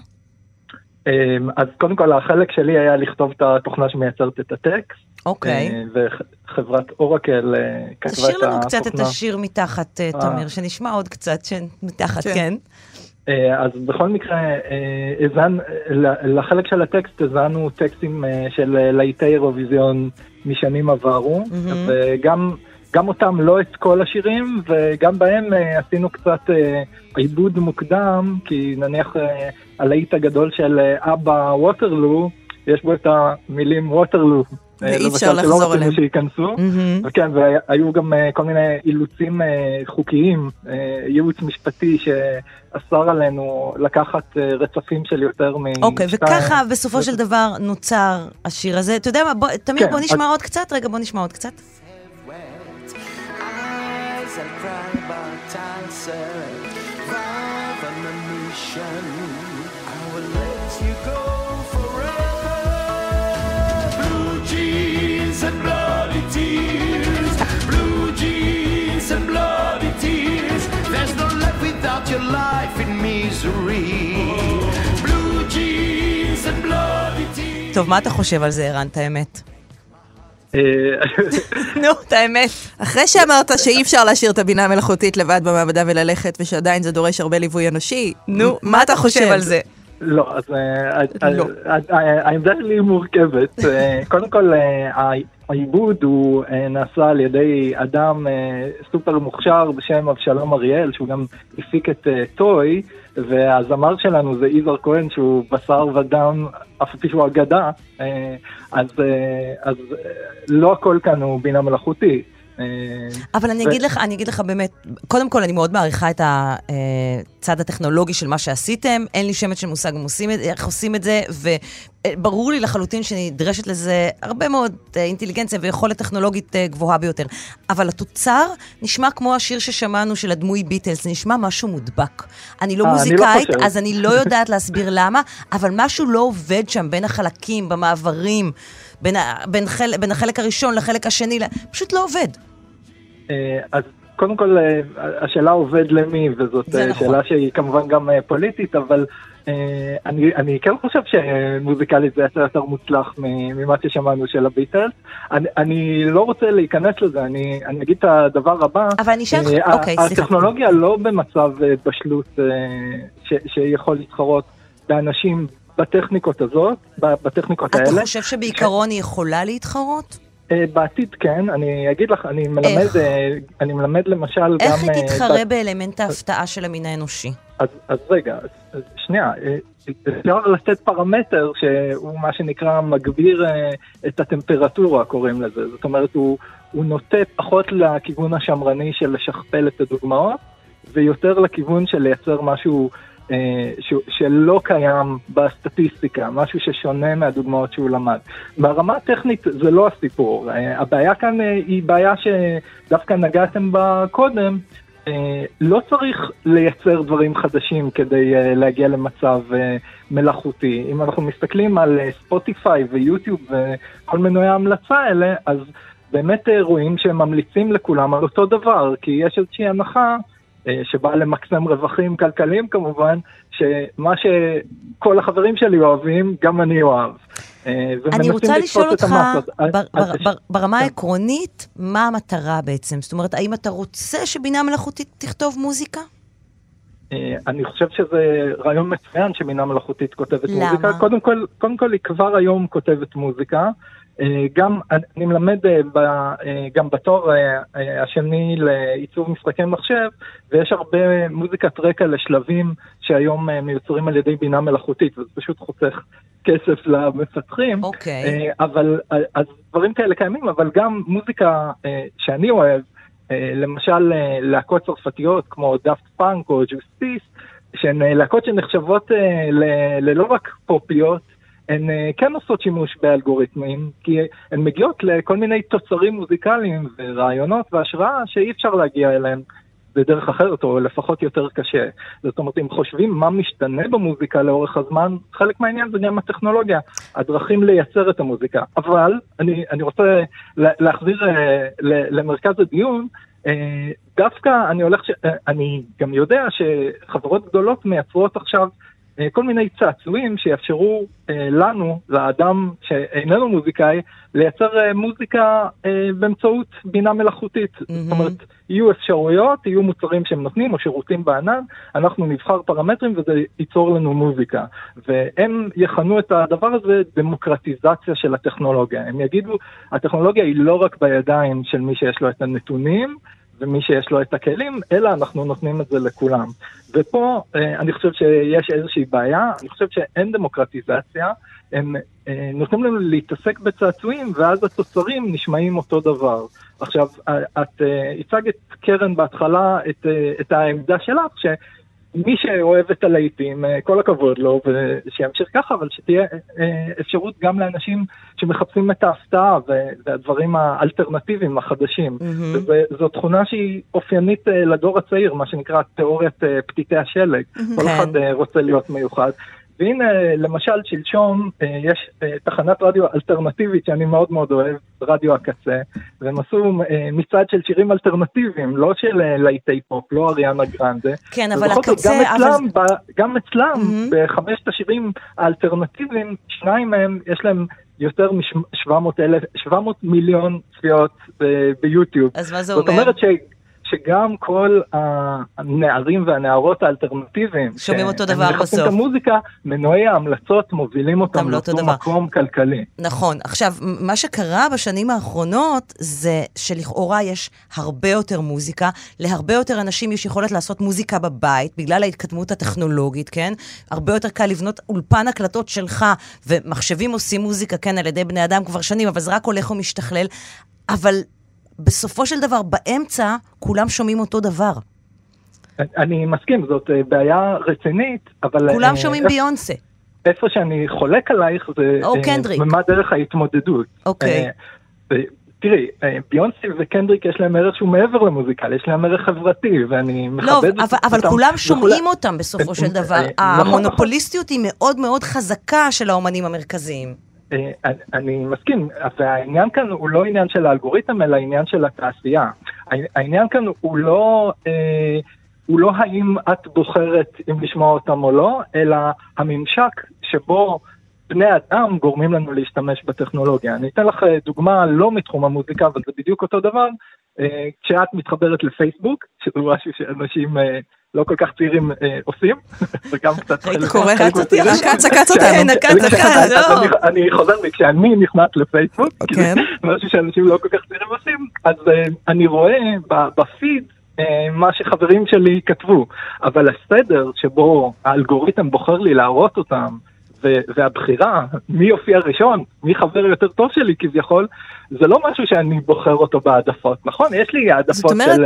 אה, אז קודם כל, החלק שלי היה לכתוב את התוכנה שמייצרת את הטקסט. אוקיי. אה, וחברת אורקל אה, כתבה את התוכנה. שיר לנו קצת את השיר מתחת, אה, אה. תמיר, שנשמע עוד קצת מתחת, כן. כן. אז בכל מקרה, הזן, ל- לחלק של הטקסט הזנו טקסטים של להיטי אירוויזיון משנים עברו. וגם גם אותם, לא את כל השירים, וגם בהם אה, עשינו קצת אה, עיבוד מוקדם, כי נניח אה, הלהיט הגדול של אבא ווטרלו, יש בו את המילים ווטרלו ואי אפשר לחזור עליהם. שייכנסו. מהמם. וכן, והיו גם כל מיני אילוצים חוקיים, ייעוץ משפטי שאסר עלינו לקחת רצפים של יותר מ... אוקיי. וככה בסופו של דבר נוצר השיר הזה. אתה יודע מה, בוא, תמיר, כן, בוא נשמע אז- עוד קצת? רגע, בוא נשמע עוד קצת. Tears, blue jeans and bloody tears. There's no life without your life in misery. Blue jeans and bloody tears. טוב, מה אתה חושב על זה, ערן, את האמת? אה, נו, את האמת. אחרי שאמרת שאי אפשר להשאיר את הבינה המלאכותית לבד במעבדה וללכת, ושעדיין זה דורש הרבה ליווי אנושי, נו, מה אתה חושב על זה? לא, אז אה, לא. אה, אה, העמדה שלי מורכבת. קודם כל, העיבוד הוא אה, נעשה על ידי אדם אה, סופר מוכשר בשם אבשלום אריאל, שהוא גם הפיק את אה, טוי, והזמר שלנו זה יזהר כהן, שהוא בשר ודם, אף פי שהוא אגדה. אז אז, לא הכל כאן הוא בינה מלאכותית. אה, אבל אני אגיד לך, אני אגיד לך באמת, קודם כל, אני מאוד מעריכה את הצד הטכנולוגי של מה שעשיתם, אין לי שמץ של מושג איך עושים את זה, וברור לי לחלוטין שנדרשת לזה הרבה מאוד אה, אינטליגנציה ויכולת טכנולוגית אה, גבוהה ביותר. אבל התוצר נשמע כמו השיר ששמענו של הדמוי ביטלס, זה נשמע משהו מודבק. אני לא אה, לא מוזיקאית. אז אני לא יודעת להסביר למה, אבל משהו לא עובד שם בין החלקים, במעברים, בין, בין, חל, בין החלק הראשון לחלק השני, פשוט לא עובד. אה, אז קודם כל, אה, השאלה עובד למי, וזאת אה, נכון. שאלה שהיא כמובן גם פוליטית, אבל אני, אני כן חושב שמוזיקלית זה יצא יותר מוצלח ממה ששמענו של הביטלס. אני, אני לא רוצה להיכנס לזה, אני, אני אגיד את הדבר הבא. אבל אני אשאל אותך- אוקיי, סליחה. הטכנולוגיה לא במצב בשלות ש, שיכול להתחרות באנשים בטכניקות הזאת, בטכניקות אתה האלה. חושב שבעיקרון היא יכולה להתחרות? אה, בעתיד כן, אני אגיד לך, אני מלמד, איך? אה, אני מלמד למשל גם... איך היא אה, תתחרה ב- באלמנט ההפתעה של המין האנושי? אז, אז רגע, אז, אז שנייה, אפשר לתת פרמטר שהוא מה שנקרא מגביר את הטמפרטורה, קוראים לזה. זאת אומרת, הוא, הוא נוטה פחות לכיוון השמרני של לשכפל את הדוגמאות, ויותר לכיוון של לייצר משהו ש, שלא קיים בסטטיסטיקה, משהו ששונה מהדוגמאות שהוא למד. ברמה הטכנית זה לא הסיפור. אה, הבעיה כאן אה, היא בעיה שדווקא נגעתם בה קודם. אה, לא צריך לייצר דברים חדשים כדי אה, להגיע למצב אה, מלאכותי. אם אנחנו מסתכלים על אה, ספוטיפיי ויוטיוב וכל מנועי ההמלצה האלה, אז באמת אה, רואים שהם ממליצים לכולם על אותו דבר, כי יש איזושהי הנחה אה, שבאה למקסם רווחים כלכליים כמובן, שמה שכל החברים שלי אוהבים, גם אני אוהב. אה, אני רוצה לשאול אותך, המסות. בר- בר- בר- ברמה כן. העקרונית, מה המטרה בעצם? זאת אומרת, האם אתה רוצה שבינה מלאכותית תכתוב מוזיקה? אה, אני חושב שזה רעיון מצוין שבינה מלאכותית כותבת למה? מוזיקה. קודם כל, קודם כל היא כבר היום כותבת מוזיקה. אה, גם, אני מלמד אה, ב, אה, גם בתואר השני לעיצוב משחקי מחשב, ויש הרבה מוזיקת רקע לשלבים שהיום מיוצרים על ידי בינה מלאכותית, וזה פשוט חוסך כסף למפתחים. אוקיי. אה, אבל, אז דברים כאלה קיימים, אבל גם מוזיקה שאני אוהב, למשל להקות צרפתיות כמו דאפט פאנק או ג'וסטיס, שהן להקות שנחשבות ללא רק פופיות, הן אה, כן עושות שימוש באלגוריתמים, כי הן מגיעות לכל מיני תוצרים מוזיקליים ורעיונות והשראה שאי אפשר להגיע אליהם בדרך אחרת, או לפחות יותר קשה. זאת אומרת, אם חושבים מה משתנה במוזיקה לאורך הזמן, חלק מהעניין זה גם הטכנולוגיה, הדרכים לייצר את המוזיקה. אבל אני, אני רוצה לה- להחזיר אה, למרכז הדיון, אה, דווקא אני הולך, ש... אני גם יודע שחברות גדולות מייצרות עכשיו כל מיני צעצועים שיאפשרו אה, לנו, לאדם שאיננו מוזיקאי, לייצר אה, מוזיקה אה, באמצעות בינה מלאכותית. זאת אומרת, יהיו אפשרויות, יהיו מוצרים שהם נותנים או שירותים בענן, אנחנו נבחר פרמטרים וזה ייצור לנו מוזיקה. והם יכנו את הדבר הזה דמוקרטיזציה של הטכנולוגיה. הם יגידו, הטכנולוגיה היא לא רק בידיים של מי שיש לו את הנתונים, ומי שיש לו את הכלים, אלא אנחנו נותנים את זה לכולם. ופה אה, אני חושב שיש איזושהי בעיה, אני חושב שאין דמוקרטיזציה, הם אה, נותנים לנו להתעסק בצעצועים, ואז התוצרים נשמעים אותו דבר. עכשיו, אה, את אה, הצגת, קרן, בהתחלה את, אה, את העמדה שלך, ש... מי שאוהב את הלהיטים, אה, כל הכבוד לו, ושימשיך ככה, אבל שתהיה אה, אפשרות גם לאנשים שמחפשים את ההפתעה והדברים האלטרנטיביים החדשים. מהמם. וזו תכונה שהיא אופיינית אה, לדור הצעיר, מה שנקרא תיאוריית אה, פתיתי השלג. כל כן. אחד אה, רוצה להיות מיוחד. והנה, למשל, שלשום אה, יש אה, תחנת רדיו אלטרנטיבית שאני מאוד מאוד אוהב, רדיו הקצה, והם עשו אה, מצעד של שירים אלטרנטיביים, לא של להיטי פופ, לא אריאנה גרנדה. כן, אבל זאת, הקצה, גם אבל- אצלם, ב- גם אצלם, בחמשת השירים האלטרנטיביים, שניים מהם, יש להם יותר מ-700 מיליון צפיות ביוטיוב. אז מה זה זאת אומר? אומרת ש... שגם כל הנערים והנערות האלטרנטיביים, שומעים אותו דבר בסוף. את המוזיקה, מנועי ההמלצות מובילים אותם לאותו דבר. מקום כלכלי. נכון. עכשיו, מה שקרה בשנים האחרונות זה שלכאורה יש הרבה יותר מוזיקה, להרבה יותר אנשים יש יכולת לעשות מוזיקה בבית, בגלל ההתקדמות הטכנולוגית, כן? הרבה יותר קל לבנות אולפן הקלטות שלך, ומחשבים עושים מוזיקה, כן, על ידי בני אדם כבר שנים, אבל זה רק הולך ומשתכלל. אבל בסופו של דבר, באמצע, כולם שומעים אותו דבר. אני מסכים, זאת אה, בעיה רצינית, אבל... כולם אה, שומעים ביונסה. איפה שאני חולק עלייך זה... או אה, קנדריק. מה דרך ההתמודדות. אוקיי. תראי, ביונסי וקנדריק יש להם ערך שהוא מעבר למוזיקל, יש להם ערך חברתי, ואני מכבד לא, אותם. אבל, אבל כולם. שומעים אותם בסופו של דבר. נכון, המונופוליסטיות היא מאוד מאוד חזקה של האומנים המרכזיים. אה, אני- מסכים, והעניין כאן הוא לא עניין של האלגוריתם, אלא עניין של התעשייה. העניין- כאן הוא לא, אה, הוא לא האם את בוחרת אם לשמוע אותם או לא, אלא הממשק שבו בני אדם גורמים לנו להשתמש בטכנולוגיה. אני אתן לך אה, דוגמה לא מתחום המוזיקה, אבל זה בדיוק אותו דבר. כשאת מתחברת לפייסבוק, שזה משהו שאנשים לא כל כך צעירים אה, עושים, וגם קצת חלק קורא, עקץ אותי. עקץ, עקץ אותנו. אני- חוזר בי, כשאני נכנס לפייסבוק, כי זה משהו שאנשים לא כל כך צעירים עושים, אז אה, אני רואה בפיד אה, מה שחברים שלי כתבו, אבל הסדר שבו האלגוריתם בוחר לי להראות אותם, והבחירה, מי יופיע ראשון, מי חבר יותר טוב שלי כביכול, זה לא משהו שאני בוחר אותו בהעדפות, נכון? יש לי העדפות של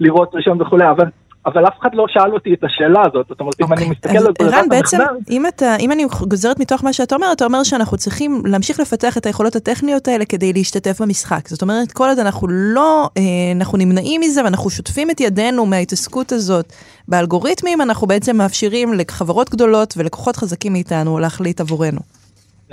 לראות ראשון וכולי, אבל... אבל אף אחד לא שאל אותי את השאלה הזאת, זאת אומרת, אם אני מסתכל אוקיי. אז על ברירת ערן, בעצם, המחדל, אם, אתה, אם אני גוזרת מתוך מה שאתה אומר, אתה אומר שאנחנו צריכים להמשיך לפתח את היכולות הטכניות האלה כדי להשתתף במשחק. זאת אומרת, כל עוד אנחנו לא, אה, אנחנו נמנעים מזה ואנחנו שוטפים את ידינו מההתעסקות הזאת באלגוריתמים, אנחנו בעצם מאפשרים לחברות גדולות ולכוחות חזקים מאיתנו להחליט עבורנו.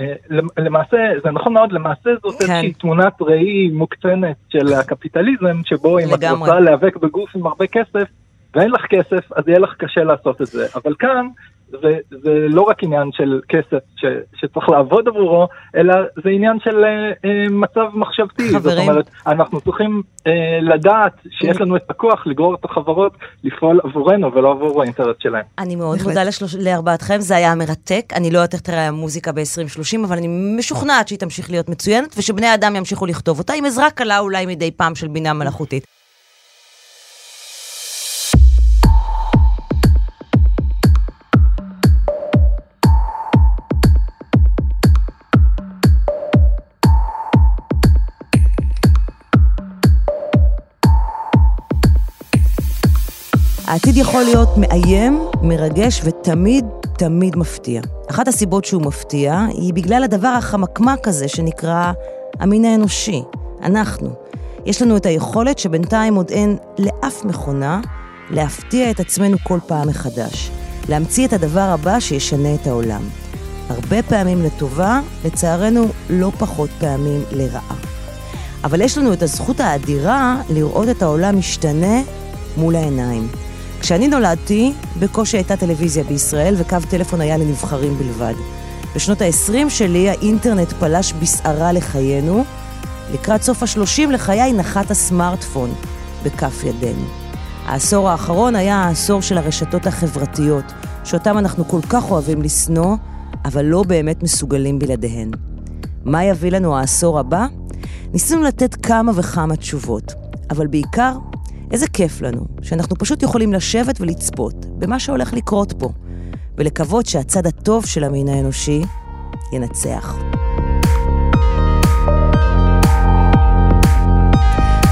אה, למ- למעשה, זה נכון מאוד, למעשה זאת כן. איזושהי תמונת ראי מוקצנת של הקפיטליזם, שבו אם את לגמרי. רוצה להיאבק בגוף עם הרבה כסף, ואין לך כסף, אז יהיה לך קשה לעשות את זה. אבל כאן, זה, זה לא רק עניין של כסף ש, שצריך לעבוד עבורו, אלא זה עניין של אה, אה, מצב מחשבתי. זאת חברים. אומרת, אנחנו צריכים אה, לדעת שיש לנו את הכוח לגרור את החברות לפעול עבורנו ולא עבור האינטרס שלהם. אני מאוד מודה לשלוש... לארבעתכם, זה היה מרתק. אני לא יודעת איך תראה המוזיקה ב-2030, אבל אני משוכנעת שהיא תמשיך להיות מצוינת, ושבני אדם ימשיכו לכתוב אותה, עם עזרה קלה אולי מדי פעם של בינה מלאכותית. העתיד יכול להיות מאיים, מרגש ותמיד תמיד מפתיע. אחת הסיבות שהוא מפתיע היא בגלל הדבר החמקמק הזה שנקרא המין האנושי, אנחנו. יש לנו את היכולת שבינתיים עוד אין לאף מכונה להפתיע את עצמנו כל פעם מחדש. להמציא את הדבר הבא שישנה את העולם. הרבה פעמים לטובה, לצערנו לא פחות פעמים לרעה. אבל יש לנו את הזכות האדירה לראות את העולם משתנה מול העיניים. כשאני נולדתי, בקושי הייתה טלוויזיה בישראל וקו טלפון היה לנבחרים בלבד. בשנות ה-20 שלי האינטרנט פלש בסערה לחיינו. לקראת סוף ה-30 לחיי נחת הסמארטפון בכף ידינו. העשור האחרון היה העשור של הרשתות החברתיות, שאותם אנחנו כל כך אוהבים לשנוא, אבל לא באמת מסוגלים בלעדיהן. מה יביא לנו העשור הבא? ניסינו לתת כמה וכמה תשובות, אבל בעיקר איזה כיף לנו שאנחנו פשוט יכולים לשבת ולצפות במה שהולך לקרות פה, ולקוות שהצד הטוב של המין האנושי ינצח.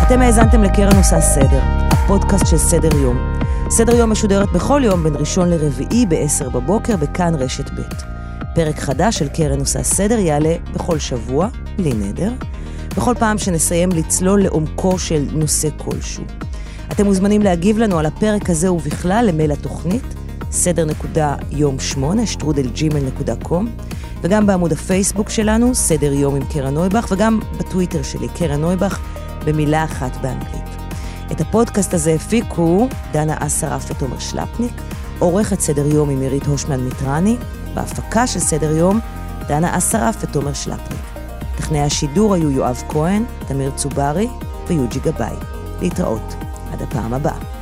אתם האזנתם לקרן עושה סדר, הפודקאסט של סדר יום. סדר יום משודרת בכל יום בין ראשון לרביעי ב-10 בבוקר בכאן רשת ב'. פרק חדש של קרן עושה סדר יעלה בכל שבוע, בלי נדר, בכל פעם שנסיים לצלול לעומקו של נושא כלשהו. אתם מוזמנים להגיב לנו על הפרק הזה ובכלל למייל התוכנית, סדר נקודה יום שמונה, שטרודל ג'ימל נקודה קום, וגם בעמוד הפייסבוק שלנו, סדר יום עם קרן נויבך, וגם בטוויטר שלי, קרן נויבך, במילה אחת באנגלית. את הפודקאסט הזה הפיקו דנה אסרף ותומר שלפניק, עורכת סדר יום עם עירית הושמן מיטרני, בהפקה של סדר יום, דנה אסרף ותומר שלפניק. טכנאי השידור היו יואב כהן, תמיר צוברי ויוג'י גבאי. להתראות. עד הפעם הבאה.